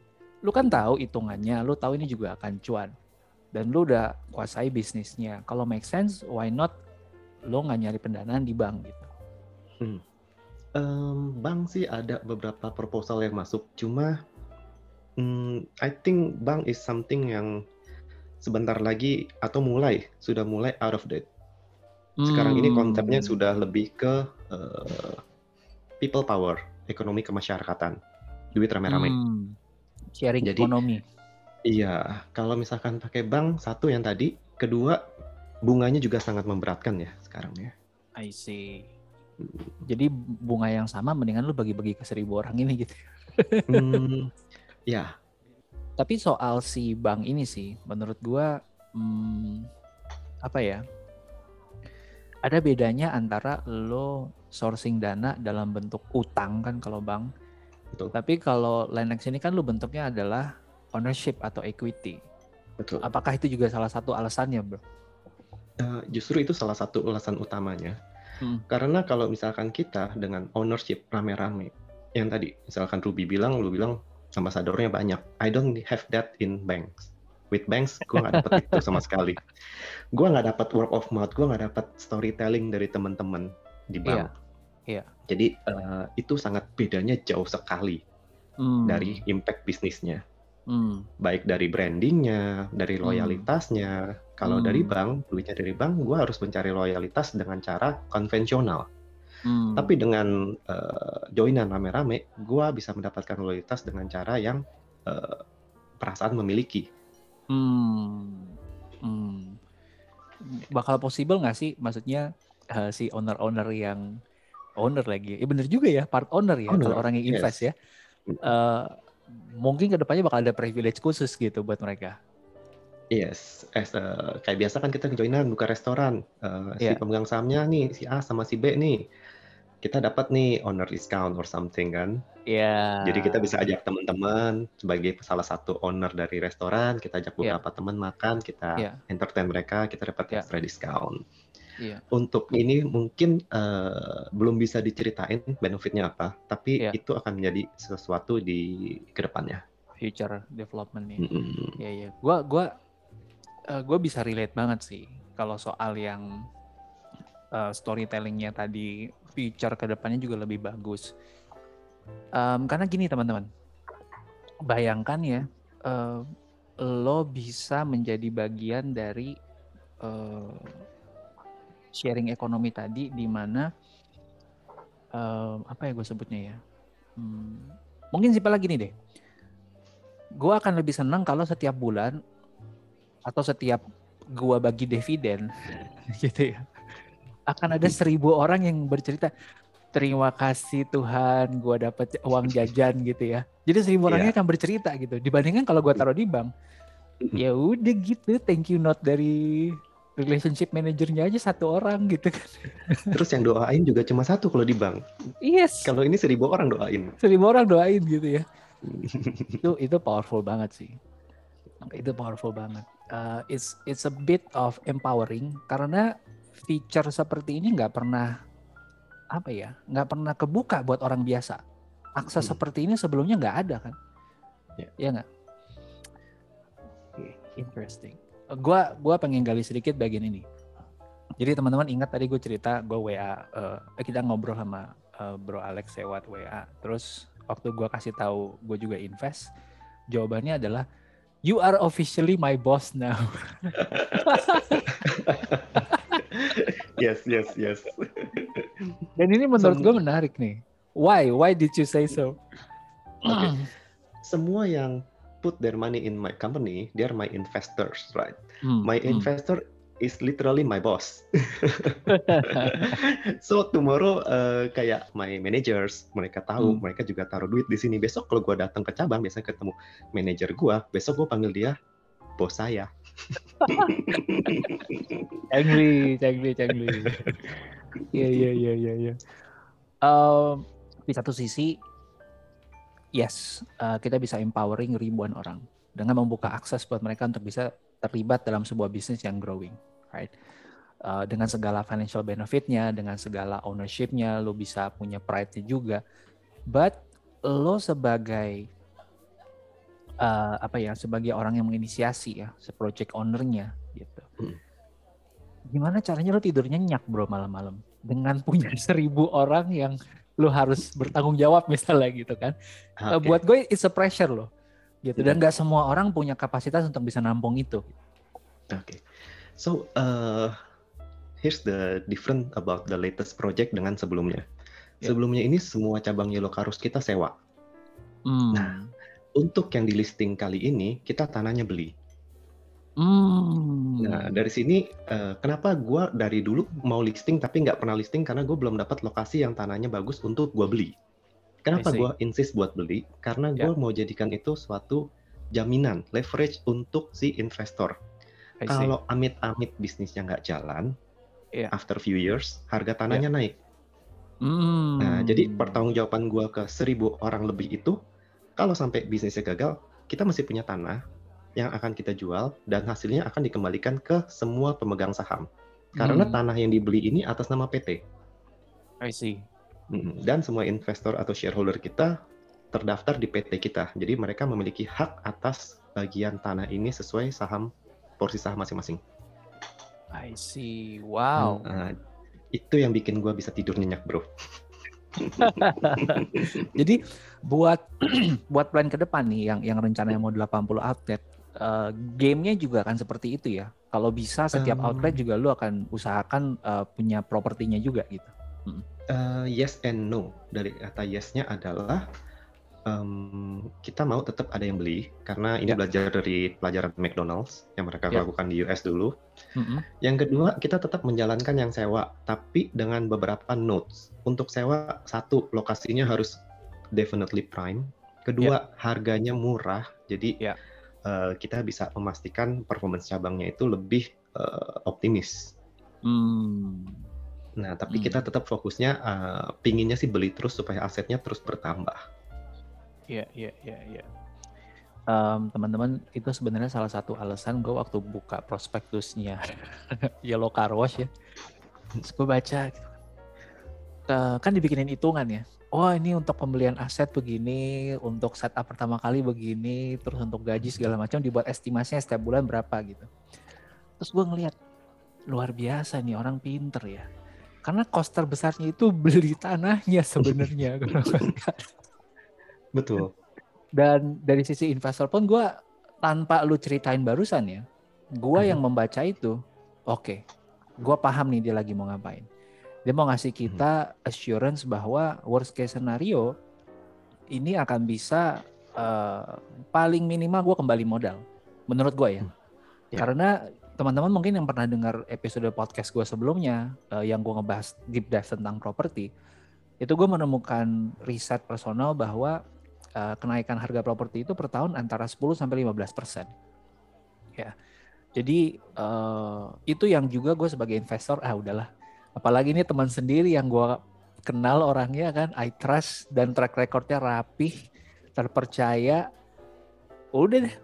Speaker 2: lu kan tahu hitungannya, lu tahu ini juga akan cuan, dan lu udah kuasai bisnisnya. Kalau make sense, why not lu nggak nyari pendanaan di bank gitu?
Speaker 1: Hmm. Um, bank sih ada beberapa proposal yang masuk, cuma um, I think bank is something yang sebentar lagi atau mulai sudah mulai out of date. Sekarang ini konsepnya hmm. sudah lebih ke uh, people power, ekonomi kemasyarakatan, duit rame-rame. Hmm.
Speaker 2: Sharing Jadi, ekonomi.
Speaker 1: Iya, kalau misalkan pakai bank satu yang tadi, kedua bunganya juga sangat memberatkan ya sekarang ya.
Speaker 2: I see. Hmm. Jadi bunga yang sama mendingan lu bagi-bagi ke seribu orang ini gitu. hmm,
Speaker 1: ya.
Speaker 2: Tapi soal si bank ini sih, menurut gua hmm, apa ya? ada bedanya antara lo sourcing dana dalam bentuk utang kan kalau bank. Betul. Tapi kalau Linex ini kan lo bentuknya adalah ownership atau equity. Betul. Apakah itu juga salah satu alasannya, bro?
Speaker 1: Uh, justru itu salah satu alasan utamanya. Hmm. Karena kalau misalkan kita dengan ownership rame-rame, yang tadi misalkan Ruby bilang, lu bilang ambasadornya banyak. I don't have that in banks. with banks gue nggak dapat itu sama sekali gue nggak dapat word of mouth gue nggak dapat storytelling dari teman-teman di bank yeah. Yeah. jadi uh, itu sangat bedanya jauh sekali hmm. dari impact bisnisnya hmm. baik dari brandingnya dari hmm. loyalitasnya hmm. kalau hmm. dari bank duitnya dari bank gue harus mencari loyalitas dengan cara konvensional hmm. tapi dengan uh, joinan rame-rame gue bisa mendapatkan loyalitas dengan cara yang uh, perasaan memiliki
Speaker 2: Hmm. hmm. Bakal possible nggak sih? Maksudnya uh, si owner-owner yang owner lagi, ya bener juga ya, part owner ya, owner. kalau orang yang invest yes. ya. Uh, mungkin ke depannya bakal ada privilege khusus gitu buat mereka.
Speaker 1: Yes, as a, kayak biasa kan kita joinan buka restoran, uh, yeah. si iya. pemegang sahamnya nih si A sama si B nih, kita dapat nih owner discount or something kan.
Speaker 2: Iya. Yeah.
Speaker 1: Jadi kita bisa ajak teman-teman sebagai salah satu owner dari restoran, kita ajak iya. beberapa yeah. teman makan, kita yeah. entertain mereka, kita dapat yeah. extra discount. Yeah. Untuk ini mungkin uh, belum bisa diceritain benefitnya apa, tapi yeah. itu akan menjadi sesuatu di ke depannya.
Speaker 2: Future development nih. Mm -hmm. Ya ya. Gua gua uh, gua bisa relate banget sih kalau soal yang uh, storytellingnya tadi future ke depannya juga lebih bagus Um, karena gini teman-teman, bayangkan ya, uh, lo bisa menjadi bagian dari uh, sharing ekonomi tadi, di mana uh, apa ya gue sebutnya ya? Hmm, mungkin simpel lagi nih deh. Gue akan lebih senang kalau setiap bulan atau setiap gue bagi dividen, gitu ya, akan ada seribu orang yang bercerita terima kasih Tuhan gue dapet uang jajan gitu ya jadi seribu yeah. orangnya akan bercerita gitu dibandingkan kalau gue taruh di bank ya udah gitu thank you note dari relationship manajernya aja satu orang gitu kan.
Speaker 1: Terus yang doain juga cuma satu kalau di bank.
Speaker 2: Yes.
Speaker 1: Kalau ini seribu orang doain.
Speaker 2: Seribu orang doain gitu ya. Itu itu powerful banget sih. Itu powerful banget. Uh, it's it's a bit of empowering karena feature seperti ini nggak pernah apa ya nggak pernah kebuka buat orang biasa. Akses hmm. seperti ini sebelumnya nggak ada kan? Yeah. ya nggak? Interesting gua gua pengen gali sedikit bagian ini jadi teman-teman ingat tadi gue cerita gue WA uh, eh, kita ngobrol sama uh, Bro Alex lewat WA terus waktu gue kasih tahu gue juga invest jawabannya adalah you are officially my boss now
Speaker 1: yes yes yes
Speaker 2: dan ini menurut gue menarik nih. Why? Why did you say so?
Speaker 1: Okay. Semua yang put their money in my company, they are my investors, right? Hmm. My hmm. investor is literally my boss. so tomorrow uh, kayak my managers, mereka tahu, hmm. mereka juga taruh duit di sini. Besok kalau gue datang ke cabang, biasanya ketemu manajer gue, besok gue panggil dia bos saya.
Speaker 2: cangli, cangli, cangli. Iya iya iya iya. Ya. Um, di satu sisi, yes, uh, kita bisa empowering ribuan orang dengan membuka akses buat mereka untuk bisa terlibat dalam sebuah bisnis yang growing, right? Uh, dengan segala financial benefitnya, dengan segala ownershipnya, lo bisa punya pride-nya juga. But lo sebagai uh, apa ya, sebagai orang yang menginisiasi ya, se project ownernya gitu. Hmm gimana caranya lo tidur nyenyak bro malam-malam dengan punya seribu orang yang lo harus bertanggung jawab misalnya gitu kan. Okay. Uh, buat gue it's a pressure loh gitu dan iya. nggak semua orang punya kapasitas untuk bisa nampung itu.
Speaker 1: Oke, okay. so uh, here's the different about the latest project dengan sebelumnya. Yeah. Sebelumnya ini semua cabang Yellow Karus kita sewa. Hmm. Nah, untuk yang di listing kali ini kita tanahnya beli. Hmm. Nah dari sini uh, kenapa gue dari dulu mau listing tapi nggak pernah listing karena gue belum dapat lokasi yang tanahnya bagus untuk gue beli. Kenapa gue insist buat beli? Karena gue yeah. mau jadikan itu suatu jaminan leverage untuk si investor. Kalau amit-amit bisnisnya nggak jalan, yeah. after few years harga tanahnya yeah. naik. Hmm. Nah jadi pertanggungjawaban gue ke seribu orang lebih itu, kalau sampai bisnisnya gagal, kita masih punya tanah yang akan kita jual dan hasilnya akan dikembalikan ke semua pemegang saham. Karena hmm. tanah yang dibeli ini atas nama PT.
Speaker 2: I see.
Speaker 1: Dan semua investor atau shareholder kita terdaftar di PT kita. Jadi mereka memiliki hak atas bagian tanah ini sesuai saham porsi saham masing-masing.
Speaker 2: I see. Wow.
Speaker 1: Nah, itu yang bikin gue bisa tidur nyenyak, bro.
Speaker 2: Jadi buat buat plan ke depan nih yang yang rencananya mau 80 outlet, uh, gamenya juga akan seperti itu ya. Kalau bisa setiap um, outlet juga lu akan usahakan uh, punya propertinya juga gitu.
Speaker 1: Uh, yes and no. Dari kata yesnya adalah um, kita mau tetap ada yang beli karena ini yeah. belajar dari pelajaran McDonald's yang mereka yeah. lakukan di US dulu. Mm-hmm. Yang kedua kita tetap menjalankan yang sewa tapi dengan beberapa notes. Untuk sewa satu lokasinya harus definitely prime. Kedua yeah. harganya murah jadi yeah. Uh, kita bisa memastikan performance cabangnya itu lebih uh, optimis. Mm. Nah, tapi hmm. kita tetap fokusnya uh, pinginnya sih beli terus supaya asetnya terus bertambah.
Speaker 2: Iya, iya, iya, iya. Um, teman-teman itu sebenarnya salah satu alasan gue waktu buka prospektusnya Yellow Car Wash ya. Terus gue baca gitu. Uh, kan dibikinin hitungan ya. Oh ini untuk pembelian aset begini, untuk setup pertama kali begini, terus untuk gaji segala macam dibuat estimasinya setiap bulan berapa gitu. Terus gue ngeliat luar biasa nih orang pinter ya. Karena cost terbesarnya itu beli tanahnya sebenarnya.
Speaker 1: Betul.
Speaker 2: Dan dari sisi investor pun gue tanpa lu ceritain barusan ya, gue yang membaca itu, oke, okay, gue paham nih dia lagi mau ngapain. Dia mau ngasih kita assurance bahwa worst case scenario ini akan bisa uh, paling minimal gue kembali modal, menurut gue ya. Yeah. Karena teman-teman mungkin yang pernah dengar episode podcast gue sebelumnya uh, yang gue ngebahas deep dive tentang properti, itu gue menemukan riset personal bahwa uh, kenaikan harga properti itu per tahun antara 10 sampai 15 persen. Ya, jadi uh, itu yang juga gue sebagai investor ah udahlah. Apalagi ini teman sendiri yang gue kenal orangnya kan, I trust dan track recordnya rapih, terpercaya. Udah deh,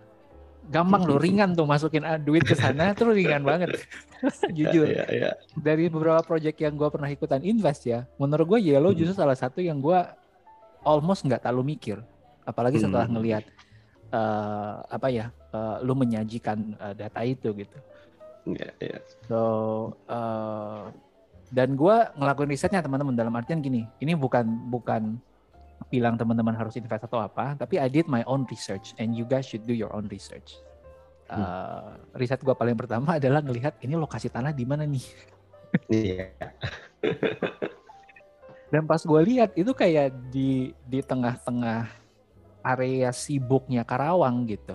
Speaker 2: gampang loh, ringan tuh masukin ah, duit ke sana tuh ringan banget. Jujur. Yeah, yeah, yeah. Dari beberapa project yang gue pernah ikutan invest ya, menurut gue Yellow hmm. justru salah satu yang gue almost nggak terlalu mikir apalagi setelah hmm. ngelihat uh, apa ya uh, lu menyajikan uh, data itu gitu yeah, yeah. so uh, dan gue ngelakuin risetnya teman-teman dalam artian gini ini bukan bukan bilang teman-teman harus invest atau apa tapi I did my own research and you guys should do your own research uh, riset gue paling pertama adalah ngelihat ini lokasi tanah di mana nih Iya. Dan pas gue lihat itu kayak di di tengah-tengah area sibuknya Karawang gitu.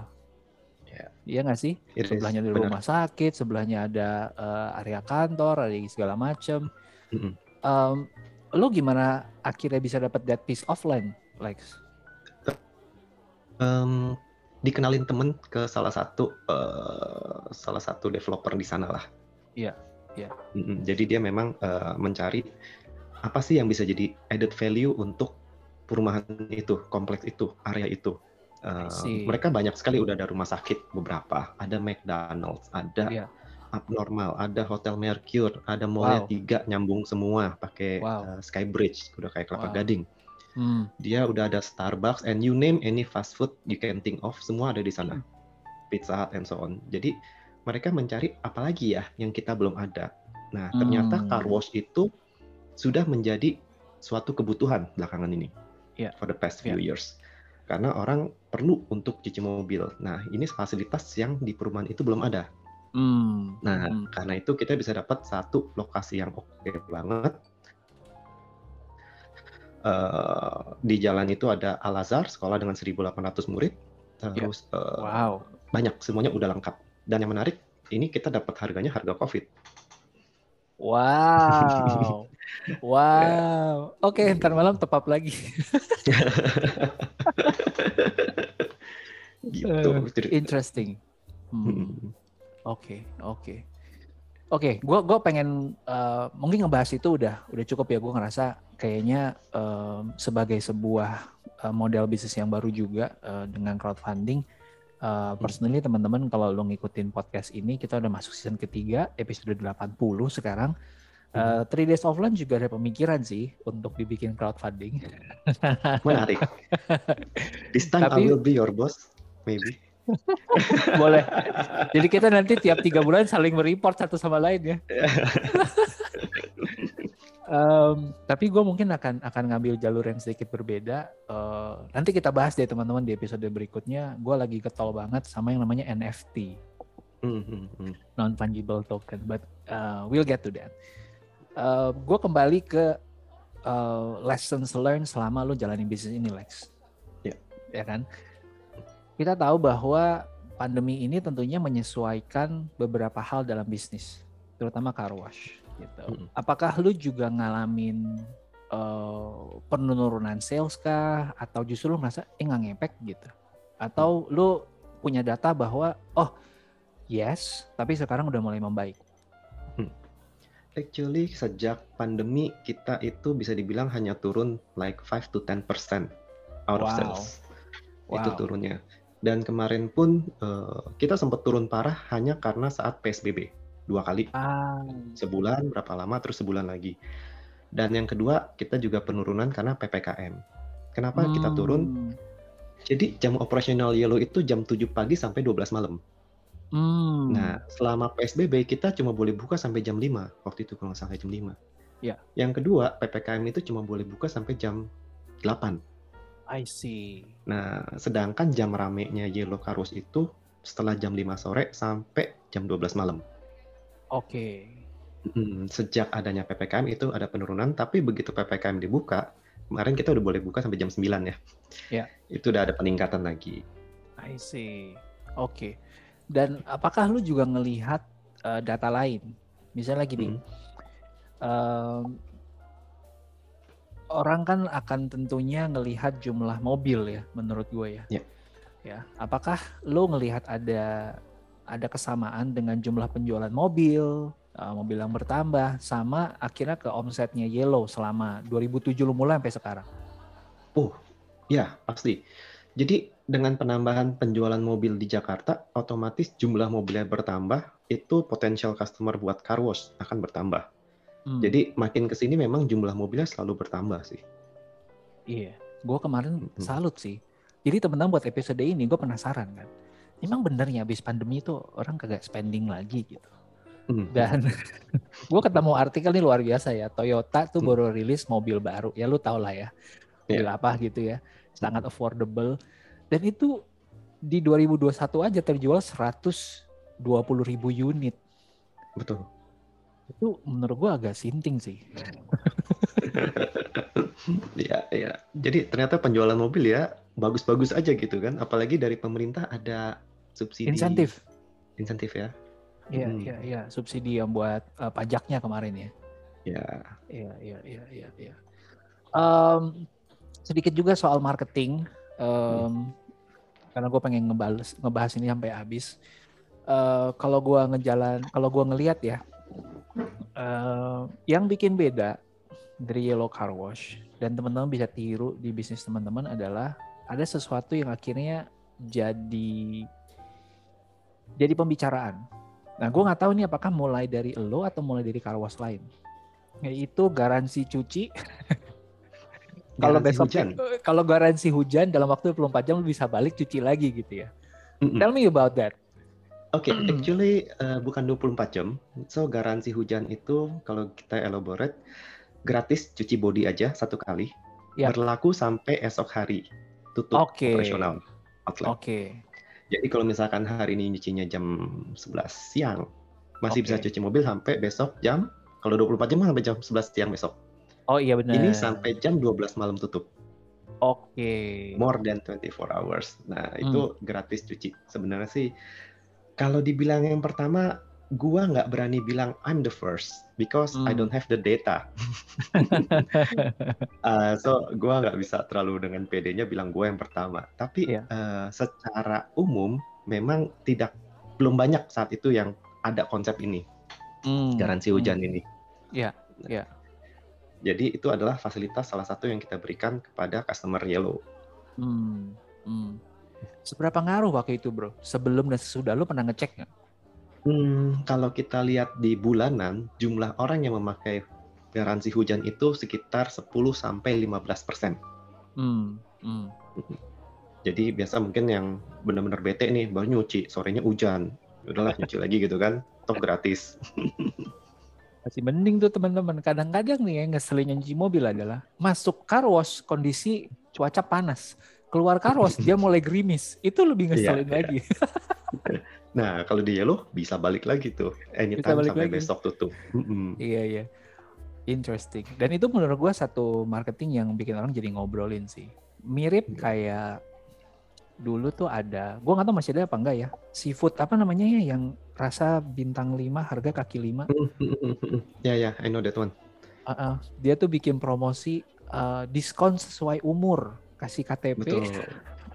Speaker 2: Ya. Iya nggak sih? It sebelahnya di rumah sakit, sebelahnya ada uh, area kantor, ada segala macam. Mm -hmm. um, lo gimana akhirnya bisa dapat that piece of land, Lex?
Speaker 1: Um, dikenalin temen ke salah satu uh, salah satu developer di sana lah.
Speaker 2: Iya, iya.
Speaker 1: Mm -hmm. Jadi dia memang uh, mencari apa sih yang bisa jadi added value untuk perumahan itu, kompleks itu, area itu. Uh, mereka banyak sekali udah ada rumah sakit beberapa, ada McDonald's, ada yeah. abnormal, ada Hotel Mercure, ada mallnya wow. tiga nyambung semua pakai wow. uh, Skybridge, udah kayak Kelapa wow. Gading. Hmm. Dia udah ada Starbucks and you name any fast food you can think of, semua ada di sana. Hmm. Pizza Hut and so on. Jadi mereka mencari apa lagi ya yang kita belum ada. Nah, ternyata hmm. car wash itu sudah menjadi suatu kebutuhan belakangan ini yeah. for the past few yeah. years. Karena orang perlu untuk cuci mobil. Nah, ini fasilitas yang di perumahan itu belum ada. Mm. Nah, mm. karena itu kita bisa dapat satu lokasi yang oke okay banget. Uh, di jalan itu ada Al Azhar, sekolah dengan 1.800 murid. Terus yeah. uh, wow. banyak, semuanya udah lengkap. Dan yang menarik, ini kita dapat harganya harga COVID.
Speaker 2: Wow. Wow. Oke, okay, ntar malam top up lagi. gitu. Uh, interesting. Hmm. Oke, hmm. oke. Okay, okay. Oke, okay, gue gue pengen uh, mungkin ngebahas itu udah udah cukup ya. Gue ngerasa kayaknya uh, sebagai sebuah uh, model bisnis yang baru juga uh, dengan crowdfunding. Uh, personally teman-teman kalau lo ngikutin podcast ini kita udah masuk season ketiga episode 80 sekarang Uh, three days offline juga ada pemikiran sih untuk dibikin crowdfunding.
Speaker 1: Menarik. This time Tapi, I will be your boss, maybe.
Speaker 2: Boleh. Jadi kita nanti tiap tiga bulan saling mereport satu sama lain ya. um, tapi gue mungkin akan akan ngambil jalur yang sedikit berbeda. Uh, nanti kita bahas deh teman-teman di episode berikutnya. Gue lagi getol banget sama yang namanya NFT, mm -hmm. non fungible token. But uh, we'll get to that. Uh, gue kembali ke uh, lessons learned selama lo jalanin bisnis ini, Lex. Yeah. Ya kan kita tahu bahwa pandemi ini tentunya menyesuaikan beberapa hal dalam bisnis, terutama car wash. Gitu. Hmm. Apakah lu juga ngalamin uh, penurunan sales kah, atau justru lu merasa eh nggak ngepek gitu? Atau hmm. lu punya data bahwa oh yes, tapi sekarang udah mulai membaik?
Speaker 1: Hmm. Actually sejak pandemi kita itu bisa dibilang hanya turun like 5 to 10% out wow. of sales. Wow. Itu turunnya. Dan kemarin pun uh, kita sempat turun parah hanya karena saat PSBB dua kali, ah. sebulan berapa lama terus sebulan lagi. Dan yang kedua kita juga penurunan karena ppkm. Kenapa hmm. kita turun? Hmm. Jadi jam operasional Yellow itu jam 7 pagi sampai 12 malam. Hmm. Nah, selama PSBB kita cuma boleh buka sampai jam 5 waktu itu kalau sampai jam 5. Ya. Yang kedua, PPKM itu cuma boleh buka sampai jam 8.
Speaker 2: I see.
Speaker 1: Nah, sedangkan jam ramenya Yellow Carus itu setelah jam 5 sore sampai jam 12 malam.
Speaker 2: Oke. Okay.
Speaker 1: Hmm, sejak adanya PPKM itu ada penurunan, tapi begitu PPKM dibuka, kemarin kita udah boleh buka sampai jam 9 ya. Ya. Itu udah ada peningkatan lagi.
Speaker 2: I see. Oke. Okay. Dan apakah lu juga ngelihat uh, data lain? Misalnya gini, hmm. uh, orang kan akan tentunya ngelihat jumlah mobil ya menurut gue ya. Yeah. Ya, apakah lo ngelihat ada ada kesamaan dengan jumlah penjualan mobil, uh, mobil yang bertambah sama akhirnya ke omsetnya Yellow selama 2007 lo mulai sampai sekarang?
Speaker 1: Oh, ya pasti. Jadi dengan penambahan penjualan mobil di Jakarta, otomatis jumlah mobilnya bertambah, itu potensial customer buat car wash akan bertambah. Hmm. Jadi makin ke sini memang jumlah mobilnya selalu bertambah sih.
Speaker 2: Iya, gue kemarin hmm. salut sih. Jadi teman-teman buat episode ini gue penasaran kan. Emang bener ya habis pandemi itu orang kagak spending lagi gitu. Hmm. Dan gue ketemu artikel ini luar biasa ya. Toyota tuh hmm. baru rilis mobil baru. Ya lu tau lah ya. Mobil yeah. apa gitu ya. Sangat affordable. Dan itu di 2021 aja terjual 120 ribu unit.
Speaker 1: Betul
Speaker 2: itu menurut gua agak sinting sih.
Speaker 1: ya, ya. Jadi ternyata penjualan mobil ya bagus-bagus aja gitu kan. Apalagi dari pemerintah ada subsidi.
Speaker 2: Insentif.
Speaker 1: Insentif ya.
Speaker 2: Iya, hmm. iya, iya. Subsidi yang buat uh, pajaknya kemarin ya.
Speaker 1: Iya.
Speaker 2: Iya, iya, iya, iya. Ya. Um, sedikit juga soal marketing. Um, hmm. Karena gue pengen ngebahas, ngebahas ini sampai habis. Uh, kalau gue ngejalan, kalau gue ngelihat ya, Uh, yang bikin beda dari Yellow Car Wash dan teman-teman bisa tiru di bisnis teman-teman adalah ada sesuatu yang akhirnya jadi jadi pembicaraan. Nah, gue nggak tahu nih apakah mulai dari lo atau mulai dari car wash lain. Yaitu garansi cuci. kalau besok hujan. kalau garansi hujan dalam waktu 24 jam lo bisa balik cuci lagi gitu ya. Mm -mm. Tell me about that.
Speaker 1: Oke, okay, actually uh, bukan 24 jam. So garansi hujan itu kalau kita elaborate gratis cuci body aja satu kali. Yep. Berlaku sampai esok hari tutup okay. operasional
Speaker 2: outlet. Oke. Okay.
Speaker 1: Jadi kalau misalkan hari ini nyucinya jam 11 siang, masih okay. bisa cuci mobil sampai besok jam kalau 24 jam sampai jam 11 siang besok.
Speaker 2: Oh iya benar.
Speaker 1: Ini sampai jam 12 malam tutup.
Speaker 2: Oke. Okay.
Speaker 1: More than 24 hours. Nah, hmm. itu gratis cuci. Sebenarnya sih kalau dibilang yang pertama, gua nggak berani bilang I'm the first because hmm. I don't have the data. uh, so gua nggak bisa terlalu dengan PD-nya bilang gua yang pertama. Tapi yeah. Iya. uh, secara umum memang tidak belum banyak saat itu yang ada konsep ini hmm. garansi hujan hmm. ini.
Speaker 2: Iya, yeah. iya. Yeah.
Speaker 1: Jadi itu adalah fasilitas salah satu yang kita berikan kepada customer Yellow.
Speaker 2: Hmm. Hmm. Seberapa ngaruh waktu itu bro? Sebelum dan sesudah lu pernah ngecek nggak?
Speaker 1: Hmm, kalau kita lihat di bulanan, jumlah orang yang memakai garansi hujan itu sekitar 10 sampai 15 persen. Hmm, hmm. Jadi biasa mungkin yang benar-benar bete nih baru nyuci, sorenya hujan. Udahlah nyuci lagi gitu kan, top gratis.
Speaker 2: Masih mending tuh teman-teman. Kadang-kadang nih ya ngeselin nyuci mobil adalah masuk car wash kondisi cuaca panas. Keluar wash dia mulai gerimis. Itu lebih iya, ngeselin yeah, lagi.
Speaker 1: Yeah. nah, kalau di Yellow bisa balik lagi tuh. Anytime sampai lagi. besok tutup.
Speaker 2: Mm -hmm. Iya, iya. Interesting. Dan itu menurut gue satu marketing yang bikin orang jadi ngobrolin sih. Mirip iya. kayak dulu tuh ada, gue nggak tahu masih ada apa enggak ya, seafood apa namanya ya yang rasa bintang 5 harga kaki 5.
Speaker 1: Ya ya, I know that one.
Speaker 2: Uh -uh. Dia tuh bikin promosi uh, diskon sesuai umur, kasih KTP. Betul.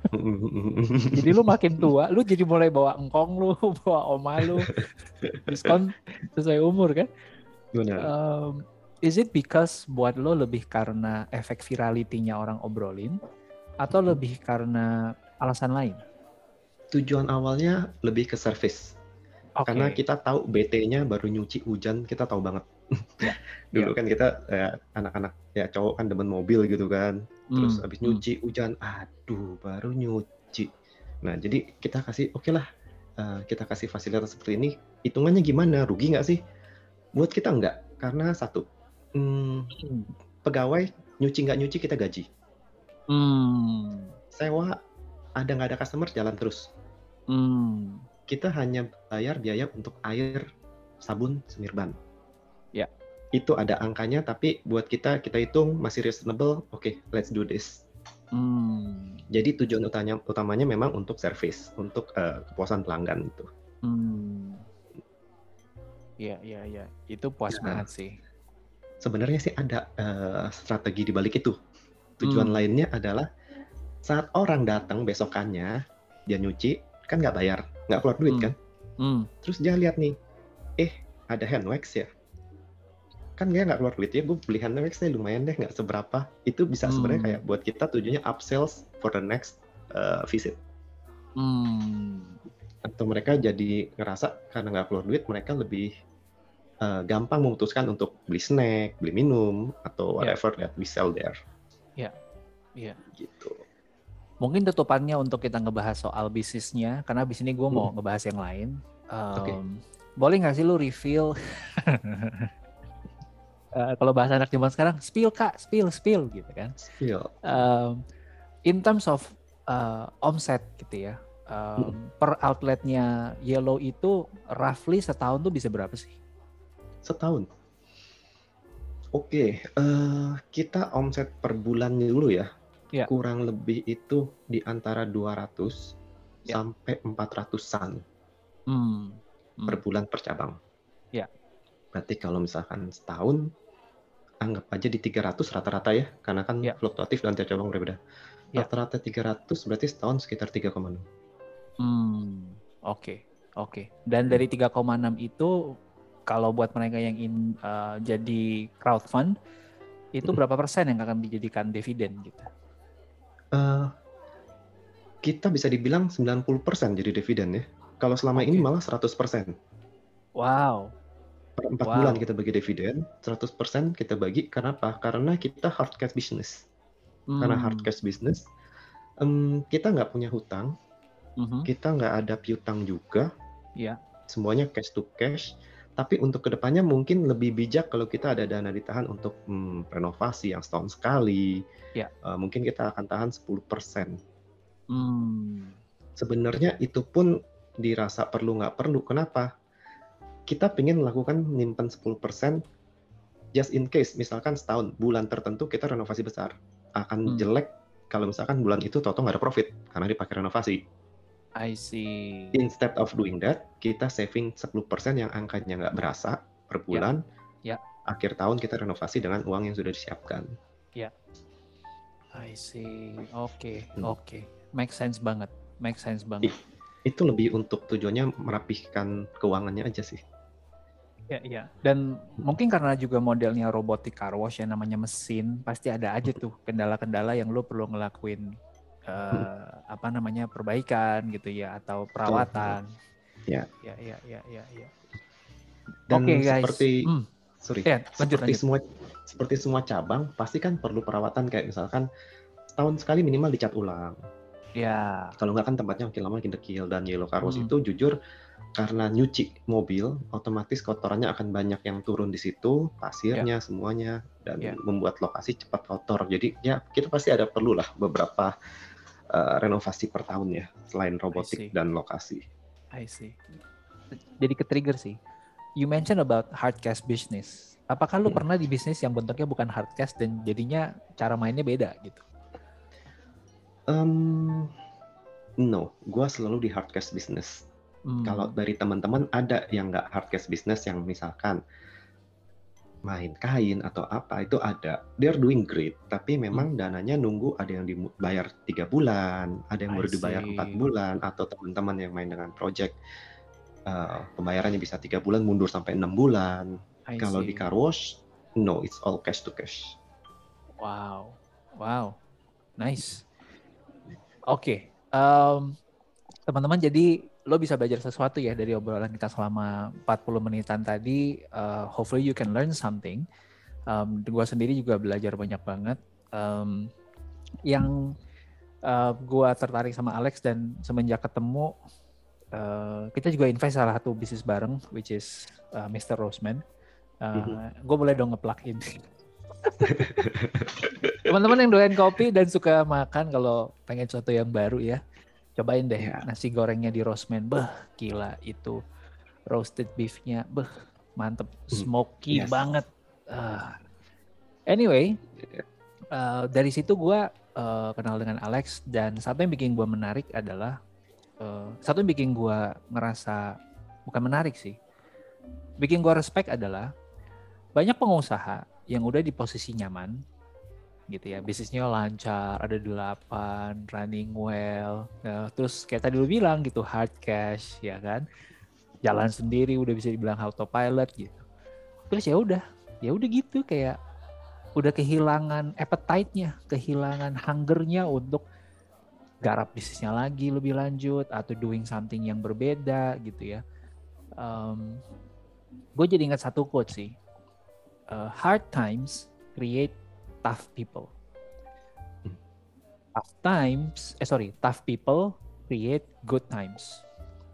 Speaker 2: jadi lu makin tua, lu jadi mulai bawa engkong lu, bawa oma lu, diskon sesuai umur kan? Benar. Um, is it because buat lo lebih karena efek viralitinya orang obrolin atau hmm. lebih karena alasan lain?
Speaker 1: Tujuan awalnya lebih ke service. Okay. Karena kita tahu BT-nya baru nyuci hujan, kita tahu banget. Yeah. Dulu yeah. kan kita ya, anak-anak ya cowok kan demen mobil gitu kan. Terus mm. habis hmm. nyuci hujan, aduh baru nyuci. Nah, jadi kita kasih oke okay lah uh, kita kasih fasilitas seperti ini. Hitungannya gimana? Rugi nggak sih? Buat kita nggak, karena satu hmm, pegawai nyuci nggak nyuci kita gaji. Hmm. Sewa ada nggak ada customer jalan terus. Hmm. Kita hanya bayar biaya untuk air, sabun, semirban. Ya. Itu ada angkanya, tapi buat kita kita hitung masih reasonable. Oke, okay, let's do this. Hmm. Jadi tujuan utamanya utamanya memang untuk service, untuk uh, kepuasan pelanggan itu. Hmm.
Speaker 2: Iya, iya, iya. Itu puas ya. banget sih
Speaker 1: sebenarnya sih ada uh, strategi di balik itu. Tujuan hmm. lainnya adalah saat orang datang besokannya dia nyuci kan nggak bayar, nggak keluar duit hmm. kan. Hmm. Terus dia lihat nih, eh ada hand wax ya. Kan dia nggak keluar duit ya, gue beli hand wax lumayan deh, nggak seberapa. Itu bisa hmm. sebenarnya kayak buat kita tujuannya upsells for the next uh, visit. Hmm. Atau mereka jadi ngerasa karena nggak keluar duit, mereka lebih uh, gampang memutuskan untuk beli snack, beli minum atau ya. whatever yeah. that we sell there.
Speaker 2: Iya, yeah. iya. Yeah. Gitu. Mungkin tutupannya untuk kita ngebahas soal bisnisnya, karena abis ini gue mau hmm. ngebahas yang lain. Um, okay. Boleh nggak sih lu reveal? uh, kalau bahasa anak zaman sekarang, spill kak, spill, spill gitu kan? Spill. Um, in terms of uh, omset gitu ya, um, hmm. per outletnya Yellow itu roughly setahun tuh bisa berapa sih?
Speaker 1: Setahun. Oke, uh, kita omset per bulannya dulu ya. ya. Kurang lebih itu di antara 200 ya. sampai 400-an hmm. Hmm. per bulan per cabang. Ya. Berarti kalau misalkan setahun, anggap aja di 300 rata-rata ya, karena kan ya. fluktuatif dan tiap cabang berbeda. Ya. Rata-rata 300 berarti setahun sekitar 3,6. Hmm,
Speaker 2: oke, okay. oke. Okay. Dan dari 3,6 itu kalau buat mereka yang ingin uh, jadi crowdfund itu berapa persen yang akan dijadikan dividen gitu? Uh,
Speaker 1: kita bisa dibilang 90% jadi dividen ya. Kalau selama okay. ini malah 100%.
Speaker 2: Wow.
Speaker 1: Per 4 wow. bulan kita bagi dividen, 100% kita bagi. Kenapa? Karena kita hard cash business. Hmm. Karena hard cash business, um, kita nggak punya hutang, -huh. kita nggak ada piutang juga. Yeah. Semuanya cash to cash tapi untuk ke depannya mungkin lebih bijak kalau kita ada dana ditahan untuk hmm, renovasi yang setahun sekali. Ya. Uh, mungkin kita akan tahan 10%. Hmm. Sebenarnya itu pun dirasa perlu nggak perlu. Kenapa? Kita ingin melakukan nyimpan 10% just in case misalkan setahun bulan tertentu kita renovasi besar akan hmm. jelek kalau misalkan bulan itu toto nggak ada profit karena dipakai renovasi
Speaker 2: I see.
Speaker 1: Instead of doing that, kita saving 10% yang angkanya nggak berasa per ya. bulan. Ya. Yeah. Akhir tahun kita renovasi dengan uang yang sudah disiapkan.
Speaker 2: Ya. Yeah. I see. Oke, okay. hmm. oke. Okay. Make sense banget. Make sense banget.
Speaker 1: itu lebih untuk tujuannya merapihkan keuangannya aja sih.
Speaker 2: Ya, ya. Dan mungkin karena juga modelnya robotik car wash yang namanya mesin, pasti ada aja tuh kendala-kendala yang lo perlu ngelakuin uh, apa namanya perbaikan gitu ya atau perawatan.
Speaker 1: Ya.
Speaker 2: Ya ya ya ya ya.
Speaker 1: Dan okay, guys. seperti hmm. sorry, ya, lanjut, seperti lanjut. semua seperti semua cabang pasti kan perlu perawatan kayak misalkan setahun sekali minimal dicat ulang.
Speaker 2: Ya.
Speaker 1: Kalau nggak kan tempatnya makin lama makin dekil dan yellow car wash hmm. itu jujur karena nyuci mobil otomatis kotorannya akan banyak yang turun di situ pasirnya yeah. semuanya dan yeah. membuat lokasi cepat kotor jadi ya kita pasti ada perlu lah beberapa uh, renovasi per tahun ya selain robotik dan lokasi.
Speaker 2: I see. Jadi ke trigger sih. You mention about hard cash business. Apakah lu hmm. pernah di bisnis yang bentuknya bukan hard cash dan jadinya cara mainnya beda gitu?
Speaker 1: Um, no, gue selalu di hard cash business. Hmm. Kalau dari teman-teman ada yang nggak hard cash business yang misalkan main kain atau apa itu ada. They're doing great, tapi memang hmm. dananya nunggu ada yang dibayar tiga bulan, ada yang baru dibayar empat bulan, atau teman-teman yang main dengan project uh, pembayarannya bisa tiga bulan mundur sampai enam bulan. Kalau di car wash, no, it's all cash to cash.
Speaker 2: Wow, wow, nice. Oke, okay. um, teman-teman jadi lo bisa belajar sesuatu ya dari obrolan kita selama 40 menitan tadi. Uh, hopefully you can learn something. Um, gue sendiri juga belajar banyak banget. Um, yang uh, gue tertarik sama Alex dan semenjak ketemu uh, kita juga invest salah satu bisnis bareng, which is uh, Mr. Roseman. Uh, mm-hmm. Gue boleh dong ngeplug in. Teman-teman yang doyan kopi dan suka makan kalau pengen sesuatu yang baru ya, cobain deh yeah. nasi gorengnya di Roastman. Beh, gila itu roasted beefnya, beh, mantep, hmm. smoky yes. banget. Uh. Anyway, uh, dari situ gue uh, kenal dengan Alex dan satu yang bikin gue menarik adalah uh, satu yang bikin gue ngerasa bukan menarik sih, bikin gue respect adalah banyak pengusaha yang udah di posisi nyaman gitu ya. Bisnisnya lancar ada delapan running well. Nah, terus kayak tadi lu bilang gitu hard cash ya kan? Jalan sendiri udah bisa dibilang autopilot gitu. Terus ya udah ya udah gitu kayak udah kehilangan appetite-nya kehilangan hungernya untuk garap bisnisnya lagi lebih lanjut atau doing something yang berbeda gitu ya. Um, gue jadi ingat satu quote sih. Uh, hard times create tough people. Tough times, eh sorry, tough people create good times.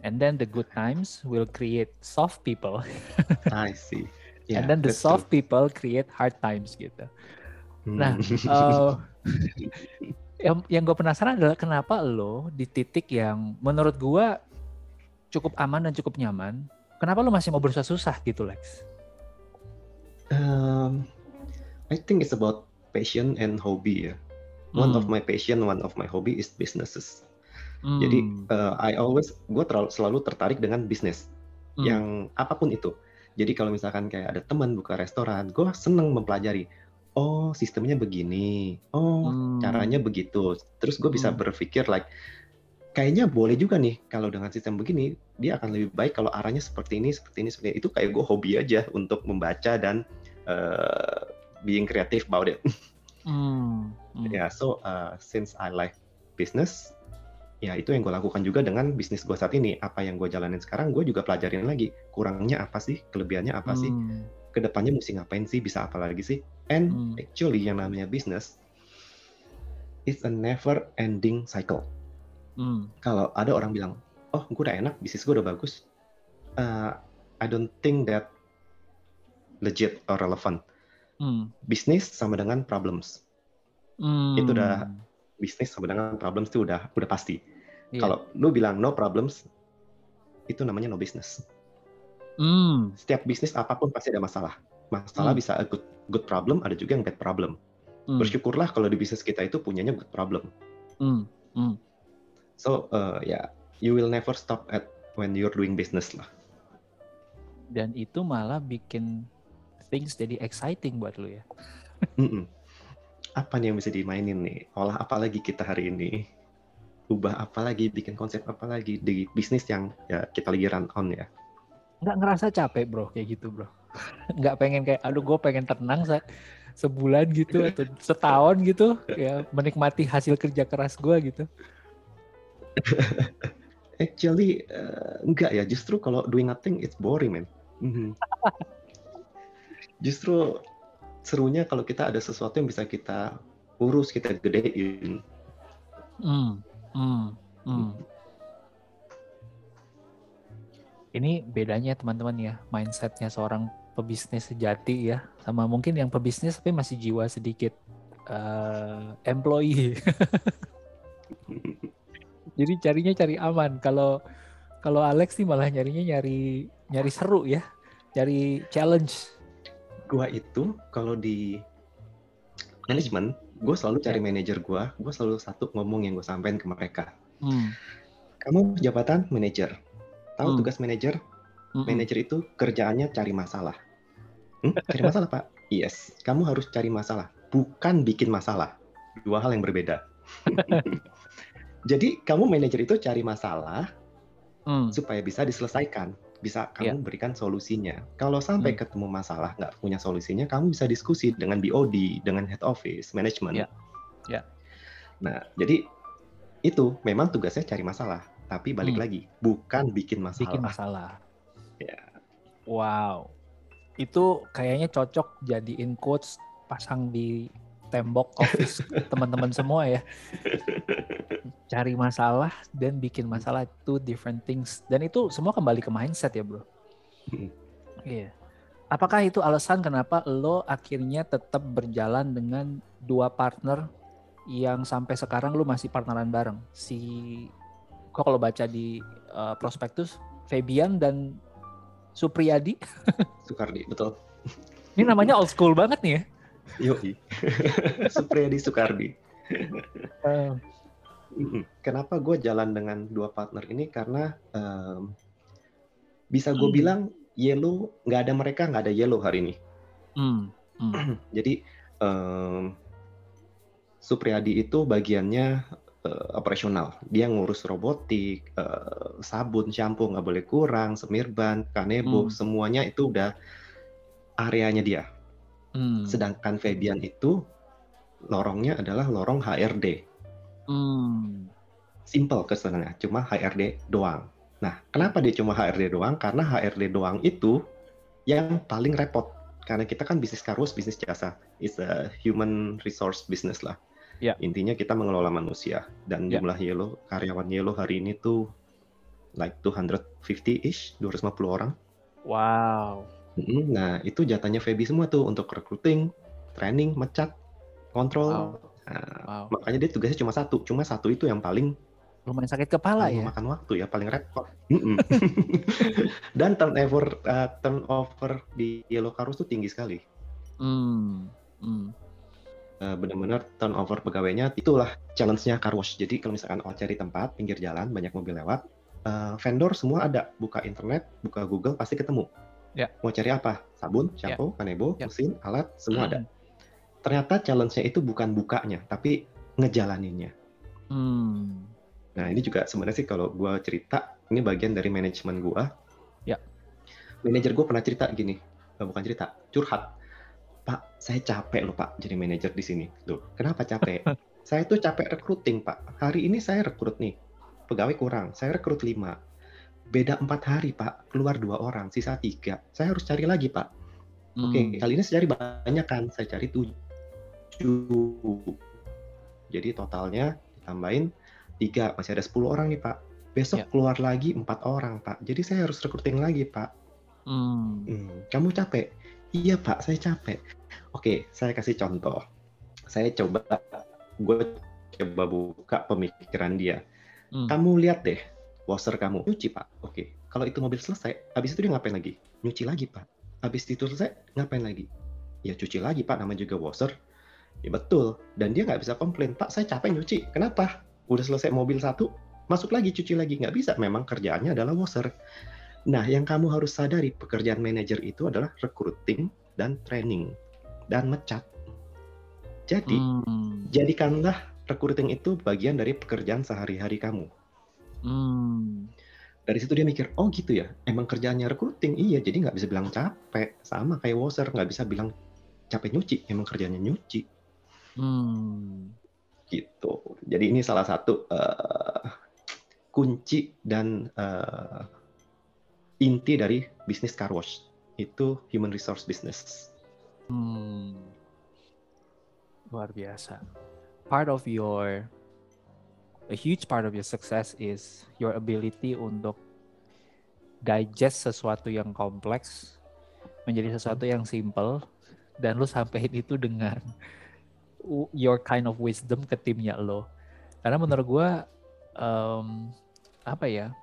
Speaker 2: And then the good times will create soft people.
Speaker 1: I see.
Speaker 2: Yeah, And then the soft true. people create hard times gitu. Nah, uh, yang yang gue penasaran adalah kenapa lo di titik yang menurut gue cukup aman dan cukup nyaman, kenapa lo masih mau berusaha susah gitu, Lex?
Speaker 1: Um, I think it's about passion and hobby ya. One hmm. of my passion, one of my hobby is businesses. Hmm. Jadi uh, I always gue selalu tertarik dengan bisnis hmm. yang apa pun itu. Jadi kalau misalkan kayak ada teman buka restoran, gue seneng mempelajari. Oh sistemnya begini, oh hmm. caranya begitu. Terus gue bisa hmm. berpikir like kayaknya boleh juga nih kalau dengan sistem begini dia akan lebih baik kalau arahnya seperti ini, seperti ini, seperti ini. Itu kayak gue hobi aja untuk membaca dan uh, being creative about it. Mm, mm. Ya, yeah, so uh, since I like business, ya itu yang gue lakukan juga dengan bisnis gue saat ini. Apa yang gue jalanin sekarang, gue juga pelajarin lagi. Kurangnya apa sih, kelebihannya apa mm. sih, hmm. ke depannya mesti ngapain sih, bisa apa lagi sih. And mm. actually yang namanya bisnis, it's a never ending cycle. Mm. Kalau ada orang bilang, oh gue udah enak, bisnis gue udah bagus, uh, I don't think that legit or relevant Hmm. Bisnis sama dengan problems. Hmm. Itu udah bisnis sama dengan problems itu udah udah pasti. Yeah. Kalau lu bilang no problems, itu namanya no business. Hmm. Setiap bisnis apa pun pasti ada masalah. Masalah hmm. bisa a good good problem, ada juga yang bad problem. Hmm. Bersyukurlah kalau di bisnis kita itu punyanya good problem. Hmm. Hmm. So uh, ya, yeah, you will never stop at when you're doing business lah.
Speaker 2: Dan itu malah bikin things jadi exciting buat lu ya.
Speaker 1: Apa nih yang bisa dimainin nih? Olah apa lagi kita hari ini? Ubah apa lagi? Bikin konsep apa lagi di bisnis yang ya kita lagi run on ya?
Speaker 2: Nggak ngerasa capek bro kayak gitu bro. Nggak pengen kayak, aduh gue pengen tenang se sebulan gitu atau setahun gitu ya menikmati hasil kerja keras gue gitu.
Speaker 1: Actually uh, enggak ya, justru kalau doing nothing it's boring man. Mm -hmm justru serunya kalau kita ada sesuatu yang bisa kita urus, kita gedein. Hmm. Hmm.
Speaker 2: Hmm. Ini bedanya teman-teman ya, mindsetnya seorang pebisnis sejati ya, sama mungkin yang pebisnis tapi masih jiwa sedikit uh, employee. Jadi carinya cari aman. Kalau kalau Alex sih malah nyarinya nyari nyari seru ya, nyari challenge.
Speaker 1: Gua itu kalau di manajemen, gue selalu cari ya. manajer gue, gue selalu satu ngomong yang gue sampaikan ke mereka. Hmm. Kamu jabatan manajer, Tahu hmm. tugas manajer? Hmm. Manajer itu kerjaannya cari masalah. Hmm? Cari masalah, Pak? Yes. Kamu harus cari masalah, bukan bikin masalah. Dua hal yang berbeda. Jadi kamu manajer itu cari masalah hmm. supaya bisa diselesaikan, bisa kamu yeah. berikan solusinya. Kalau sampai hmm. ketemu masalah nggak punya solusinya, kamu bisa diskusi dengan BOD, dengan head office, management. Yeah. Yeah. Nah, jadi itu memang tugasnya cari masalah. Tapi balik hmm. lagi, bukan bikin masalah.
Speaker 2: Bikin masalah. Ya. Wow. Itu kayaknya cocok jadiin quotes pasang di tembok office teman-teman semua ya. Cari masalah dan bikin masalah itu different things. Dan itu semua kembali ke mindset ya, Bro. Hmm. Iya. Apakah itu alasan kenapa lo akhirnya tetap berjalan dengan dua partner yang sampai sekarang lo masih partneran bareng? Si kok kalau baca di uh, prospektus Fabian dan Supriyadi.
Speaker 1: Sukardi, betul.
Speaker 2: Ini namanya old school banget nih ya.
Speaker 1: Yoi. Supriyadi Sukardi. Uh. Kenapa gue jalan dengan dua partner ini? Karena um, bisa gue hmm. bilang Yellow nggak ada mereka nggak ada Yellow hari ini. Hmm. Hmm. Jadi um, Supriyadi itu bagiannya uh, operasional. Dia ngurus robotik, uh, sabun, shampoo nggak boleh kurang, semirban, kanebo, hmm. semuanya itu udah areanya dia. Hmm. Sedangkan Fabian itu lorongnya adalah lorong HRD. Hmm. Simple kesannya, cuma HRD doang. Nah, kenapa dia cuma HRD doang? Karena HRD doang itu yang paling repot. Karena kita kan bisnis karus, bisnis jasa. It's a human resource business lah. Ya. Intinya kita mengelola manusia dan ya. jumlah Yellow karyawan Yellow hari ini tuh like 250-ish, 250 orang.
Speaker 2: Wow.
Speaker 1: Nah, itu jatahnya Feby semua tuh untuk recruiting, training, mecat, kontrol. Wow. Nah, wow. Makanya dia tugasnya cuma satu, cuma satu itu yang paling
Speaker 2: lumayan sakit kepala ya.
Speaker 1: Makan waktu ya, paling repot. Dan turnover uh, turnover di Yellow Karus tuh tinggi sekali. Hmm. Hmm uh, benar-benar turnover pegawainya itulah challenge-nya car wash. Jadi kalau misalkan mau cari tempat pinggir jalan banyak mobil lewat, uh, vendor semua ada, buka internet, buka Google pasti ketemu. Yeah. Mau cari apa? Sabun, ya. shampoo, yeah. kanebo, yeah. mesin, alat, semua mm. ada. Ternyata challenge-nya itu bukan bukanya, tapi ngejalaninnya. Mm. Nah ini juga sebenarnya sih kalau gue cerita, ini bagian dari manajemen gue. Ya. Yeah. Manajer gue pernah cerita gini, eh, bukan cerita, curhat Pak, saya capek loh Pak jadi manajer di sini. Loh, kenapa capek? saya tuh capek recruiting Pak. Hari ini saya rekrut nih, pegawai kurang, saya rekrut lima. Beda empat hari Pak, keluar dua orang, sisa tiga. Saya harus cari lagi Pak. Hmm. Oke, kali ini saya cari banyak kan, saya cari tujuh. Jadi totalnya ditambahin tiga, masih ada sepuluh orang nih Pak. Besok ya. keluar lagi empat orang Pak. Jadi saya harus recruiting lagi Pak. Hmm. Hmm, kamu capek? Iya Pak, saya capek Oke, saya kasih contoh. Saya coba, gue coba buka pemikiran dia. Hmm. Kamu lihat deh, washer kamu nyuci pak. Oke, kalau itu mobil selesai, habis itu dia ngapain lagi? Nyuci lagi pak. Habis itu selesai, ngapain lagi? Ya cuci lagi pak, namanya juga washer. Ya betul. Dan dia nggak bisa komplain, pak saya capek nyuci. Kenapa? Udah selesai mobil satu, masuk lagi cuci lagi. Nggak bisa, memang kerjaannya adalah washer. Nah, yang kamu harus sadari pekerjaan manajer itu adalah recruiting dan training dan mecat. Jadi, hmm. jadikanlah recruiting itu bagian dari pekerjaan sehari-hari kamu. Hmm. Dari situ dia mikir, oh gitu ya, emang kerjaannya recruiting, iya, jadi nggak bisa bilang capek, sama kayak washer, nggak bisa bilang capek nyuci, emang kerjanya nyuci. Hmm. Gitu. Jadi ini salah satu uh, kunci dan uh, inti dari bisnis car wash itu human resource business.
Speaker 2: Hmm. Luar biasa. Part of your a huge part of your success is your ability untuk digest sesuatu yang kompleks menjadi sesuatu yang simple dan lu sampein itu dengan your kind of wisdom ke timnya lo. Karena menurut gue um, apa ya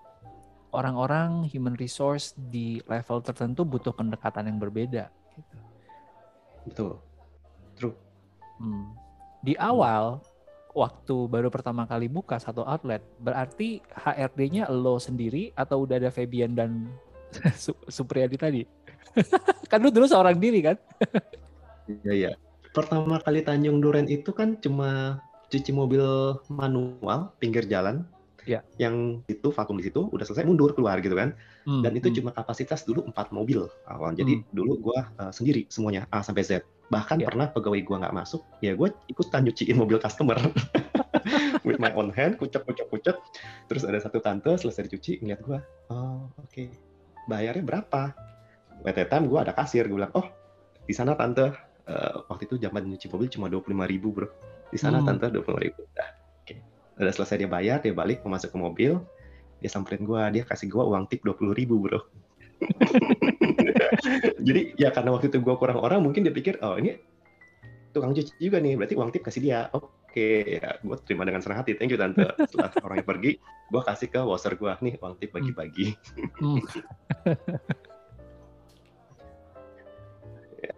Speaker 2: orang-orang human resource di level tertentu butuh pendekatan yang berbeda. Gitu.
Speaker 1: Betul, true.
Speaker 2: Hmm. Di awal waktu baru pertama kali buka satu outlet, berarti HRD-nya lo sendiri atau udah ada Fabian dan Supriyadi tadi? kan lu dulu seorang diri kan?
Speaker 1: Iya, iya. Pertama kali Tanjung Duren itu kan cuma cuci mobil manual pinggir jalan.
Speaker 2: Ya.
Speaker 1: Yang itu vakum di situ, udah selesai mundur keluar gitu kan. Hmm, Dan itu hmm. cuma kapasitas dulu empat mobil awal. Jadi hmm. dulu gua uh, sendiri semuanya A sampai Z bahkan yeah. pernah pegawai gue nggak masuk ya gue ikutan nyuciin mobil customer with my own hand kucek kucek kucek terus ada satu tante selesai dicuci ngeliat gue oh oke okay. bayarnya berapa at time gue ada kasir gue bilang oh di sana tante uh, waktu itu zaman nyuci mobil cuma dua puluh lima ribu bro di sana hmm. tante dua puluh ribu oke okay. udah selesai dia bayar dia balik mau masuk ke mobil dia samperin gue dia kasih gue uang tip dua puluh ribu bro Jadi ya karena waktu itu gue kurang orang, mungkin dia pikir, oh ini tukang cuci juga nih, berarti uang tip kasih dia. Oke, ya gue terima dengan senang hati. Thank you tante. Setelah orangnya pergi, gue kasih ke washer gue nih uang tip bagi-bagi. Hmm. ya,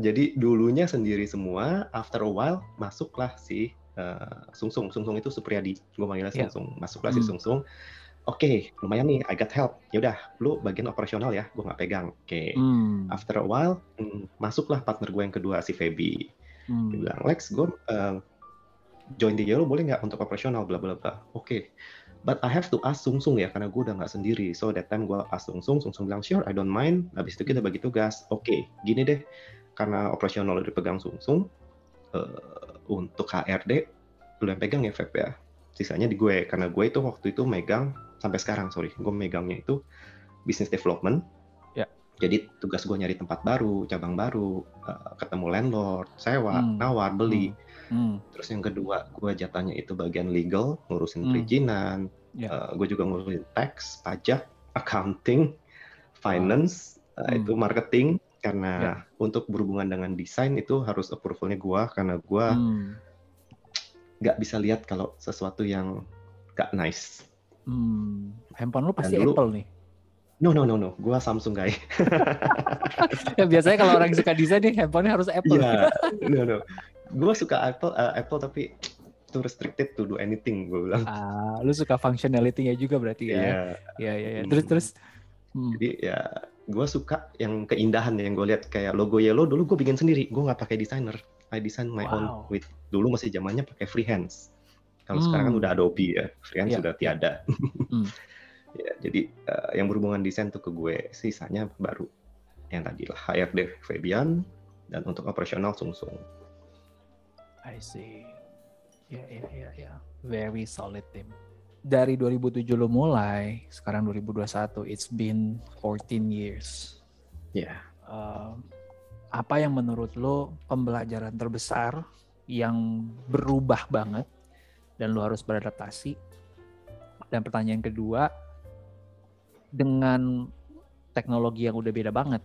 Speaker 1: jadi dulunya sendiri semua, after a while masuklah si uh, Sungsung. Sungsung itu Supriyadi. Gue manggilnya yeah. Sungsung. Masuklah hmm. si Sungsung oke okay, lumayan nih I got help. Ya udah lu bagian operasional ya gue nggak pegang. Oke. Okay. hmm. after a while hmm, masuklah partner gue yang kedua si Feby. Hmm. dia bilang Lex gue uh, join di Yellow boleh nggak untuk operasional bla bla bla. Oke. Okay. but I have to ask Sung Sung ya karena gue udah nggak sendiri. So that time gue ask Sung Sung Sung Sung bilang sure I don't mind. Habis itu kita bagi tugas. Oke okay, gini deh. Karena operasional udah dipegang Sung Sung uh, untuk HRD lu yang pegang ya Feb ya. Sisanya di gue karena gue itu waktu itu megang sampai sekarang sorry gue megangnya itu business development
Speaker 2: ya.
Speaker 1: jadi tugas gue nyari tempat baru cabang baru uh, ketemu landlord sewa hmm. nawar beli hmm. Hmm. terus yang kedua gue jatahnya itu bagian legal ngurusin hmm. perizinan ya. uh, gue juga ngurusin tax pajak accounting finance wow. uh, hmm. itu marketing karena ya. untuk berhubungan dengan desain itu harus approvalnya gue karena gue hmm. nggak bisa lihat kalau sesuatu yang gak nice
Speaker 2: Hmm, handphone lu pasti dulu, Apple nih.
Speaker 1: No no no no, gua Samsung guys.
Speaker 2: ya, biasanya kalau orang suka desain nih handphonenya harus Apple.
Speaker 1: Iya, yeah, no no. Gua suka Apple uh, Apple tapi too restricted to do anything gue bilang.
Speaker 2: Ah, lu suka functionality-nya juga berarti ya? Iya. Iya iya iya. Terus terus.
Speaker 1: Hmm. Jadi ya gue suka yang keindahan yang gue lihat kayak logo yellow dulu gue bikin sendiri gue nggak pakai designer I design my wow. own with dulu masih zamannya pakai freehand kalau hmm. sekarang kan udah Adobe ya, freelance yeah. sudah tiada. hmm. ya, jadi uh, yang berhubungan desain tuh ke gue, sisanya baru yang tadi lah HRD Fabian dan untuk operasional Sungsung.
Speaker 2: I see. Ya yeah, ya yeah, ya yeah, ya. Very solid team. Dari 2007 lo mulai, sekarang 2021, it's been 14 years.
Speaker 1: Ya. Yeah.
Speaker 2: Uh, apa yang menurut lo pembelajaran terbesar yang berubah banget dan lu harus beradaptasi. Dan pertanyaan kedua, dengan teknologi yang udah beda banget,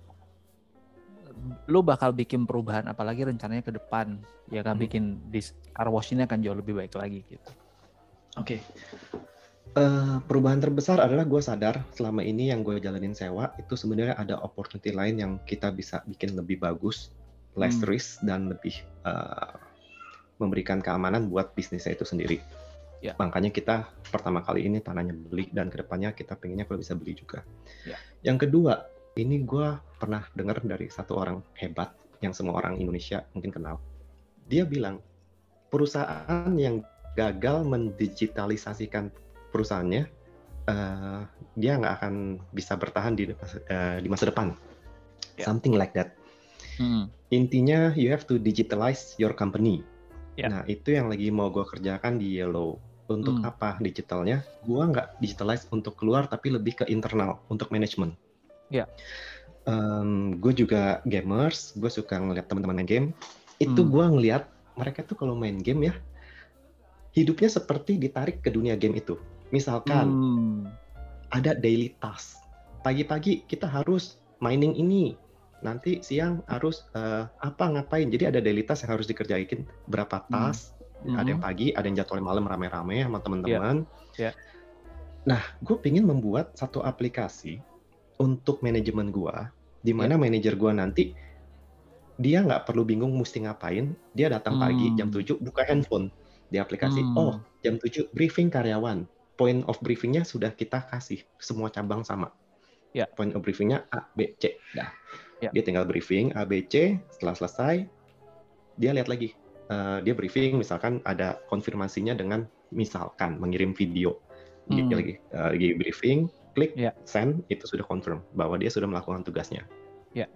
Speaker 2: lu bakal bikin perubahan apalagi rencananya ke depan ya kan hmm. bikin di car wash ini akan jauh lebih baik lagi gitu.
Speaker 1: Oke. Okay. Uh, eh, perubahan terbesar adalah gue sadar selama ini yang gue jalanin sewa itu sebenarnya ada opportunity lain yang kita bisa bikin lebih bagus, less hmm. risk dan lebih uh, memberikan keamanan buat bisnisnya itu sendiri. Ya. Makanya kita pertama kali ini tanahnya beli dan ke depannya kita pengennya kalau bisa beli juga. Ya. Yang kedua, ini gue pernah dengar dari satu orang hebat yang semua orang Indonesia mungkin kenal. Dia bilang perusahaan yang gagal mendigitalisasikan perusahaannya, uh, dia nggak akan bisa bertahan di uh, di masa depan. Yeah. Something like that. Hmm. Intinya you have to digitalize your company Yeah. Nah, itu yang lagi mau gue kerjakan di Yellow. Untuk hmm. apa digitalnya? Gue nggak digitalize untuk keluar, tapi lebih ke internal, untuk manajemen.
Speaker 2: Ya. Yeah.
Speaker 1: Um, gue juga gamers, gue suka ngeliat teman-teman main game. Itu hmm. gue ngeliat mereka tuh kalau main game ya, hidupnya seperti ditarik ke dunia game itu. Misalkan hmm. ada daily task. Pagi-pagi kita harus mining ini. Nanti siang harus uh, apa ngapain. Jadi ada daily task yang harus dikerjain. Berapa hmm. task. Hmm. Ada yang pagi, ada yang jadwal malam rame-rame sama teman-teman. Yeah. Yeah. Nah, gue pengen membuat satu aplikasi untuk manajemen gue, di mana yeah. manajer gue nanti dia nggak perlu bingung mesti ngapain. Dia datang hmm. pagi jam 7 buka handphone di aplikasi. Hmm. Oh, jam 7 briefing karyawan. Point of briefingnya sudah kita kasih semua cabang sama. Ya. Point of briefingnya A, B, C. Dah. Ya. Dia tinggal briefing A, B, C. Setelah selesai, dia lihat lagi. Uh, dia briefing, misalkan ada konfirmasinya dengan misalkan mengirim video. Dia hmm. lagi uh, lagi briefing, klik ya. send, itu sudah confirm bahwa dia sudah melakukan tugasnya. Ya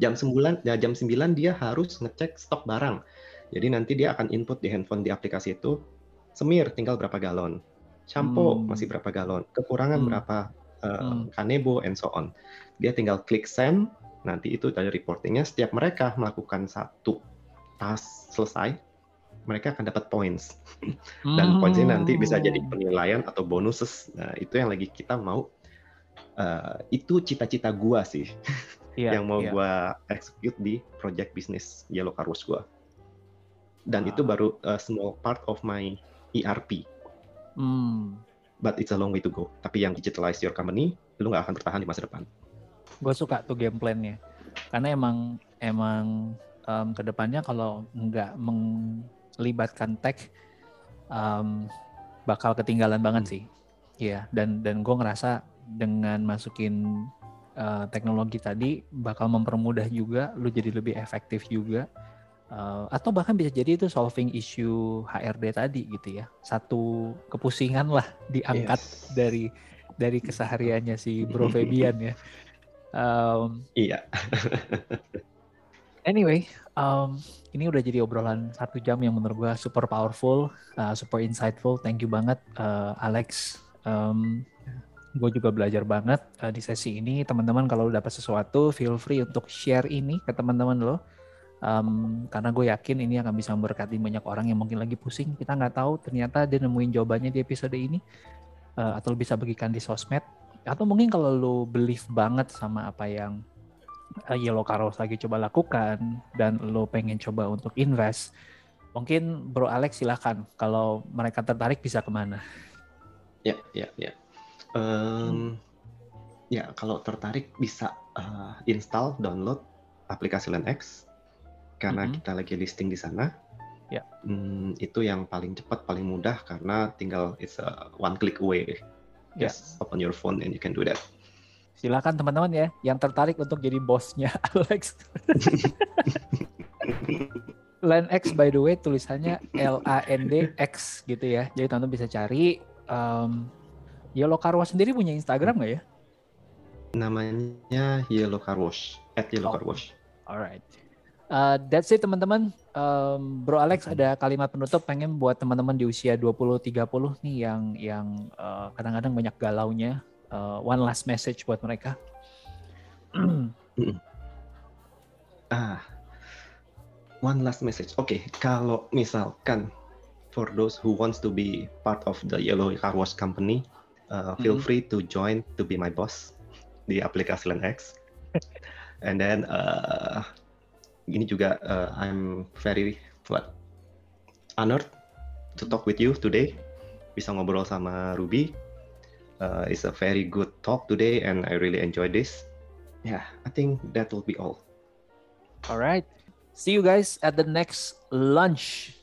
Speaker 1: jam 9 ya jam 9 dia harus ngecek stok barang. Jadi nanti dia akan input di handphone di aplikasi itu semir tinggal berapa galon, shampoo hmm. masih berapa galon, kekurangan hmm. berapa uh, hmm. kanebo and so on. Dia tinggal klik send, nanti itu dari reportingnya setiap mereka melakukan satu task selesai, mereka akan dapat points. Dan hmm. pointsnya nanti bisa jadi penilaian atau bonuses. Nah, itu yang lagi kita mau uh, itu cita-cita gua sih. yeah, yang mau yeah. gue execute di project bisnis Yellow Car Wash gue. Dan wow. itu baru a small part of my ERP. Hmm. But it's a long way to go. Tapi yang digitalize your company, lu nggak akan bertahan di masa depan.
Speaker 2: Gue suka tuh game plan-nya. Karena emang emang um, ke depannya kalau nggak melibatkan tech, um, bakal ketinggalan banget hmm. sih. Iya, dan dan gue ngerasa dengan masukin uh, teknologi tadi bakal mempermudah juga lu jadi lebih efektif juga uh, atau bahkan bisa jadi itu solving issue HRD tadi gitu ya satu kepusingan lah diangkat yes. dari dari kesehariannya si Bro Febian ya um,
Speaker 1: iya.
Speaker 2: anyway um, ini udah jadi obrolan satu jam yang menurut gue super powerful uh, super insightful. Thank you banget uh, Alex. Um, gue juga belajar banget uh, di sesi ini. Teman-teman kalau dapat sesuatu feel free untuk share ini ke teman-teman lo. Um, karena gue yakin ini akan bisa memberkati banyak orang yang mungkin lagi pusing. Kita nggak tahu ternyata dia nemuin jawabannya di episode ini uh, atau bisa bagikan di sosmed atau mungkin kalau lo believe banget sama apa yang uh, Yellow Caros lagi coba lakukan dan lo pengen coba untuk invest mungkin Bro Alex silahkan kalau mereka tertarik bisa ke mana
Speaker 1: ya ya ya Um, ya kalau tertarik bisa uh, install, download aplikasi LandX karena mm -hmm. kita lagi listing di sana. Ya. Hmm, itu yang paling cepat, paling mudah karena tinggal it's a one click away. Ya. Just open your phone and you can do that.
Speaker 2: Silakan teman-teman ya yang tertarik untuk jadi bosnya Alex. LandX by the way tulisannya L A N D X gitu ya. Jadi teman-teman bisa cari um, Yellow Car Wash sendiri punya Instagram nggak ya?
Speaker 1: Namanya Yellow Car Wash, at Yellow oh. Car Wash.
Speaker 2: Alright. Uh, that's it teman-teman. Um, Bro Alex ada kalimat penutup pengen buat teman-teman di usia 20-30 nih yang yang uh, kadang-kadang banyak galaunya. Uh, one last message buat mereka.
Speaker 1: ah, one last message. Oke, okay, kalau misalkan for those who wants to be part of the Yellow Car Wash company, uh, feel mm-hmm. free to join to be my boss di aplikasi LandX. And then uh, ini juga uh, I'm very what honored to talk with you today. Bisa ngobrol sama Ruby. Uh, it's a very good talk today, and I really enjoy this. Yeah, I think that will be all.
Speaker 2: All right. See you guys at the next lunch.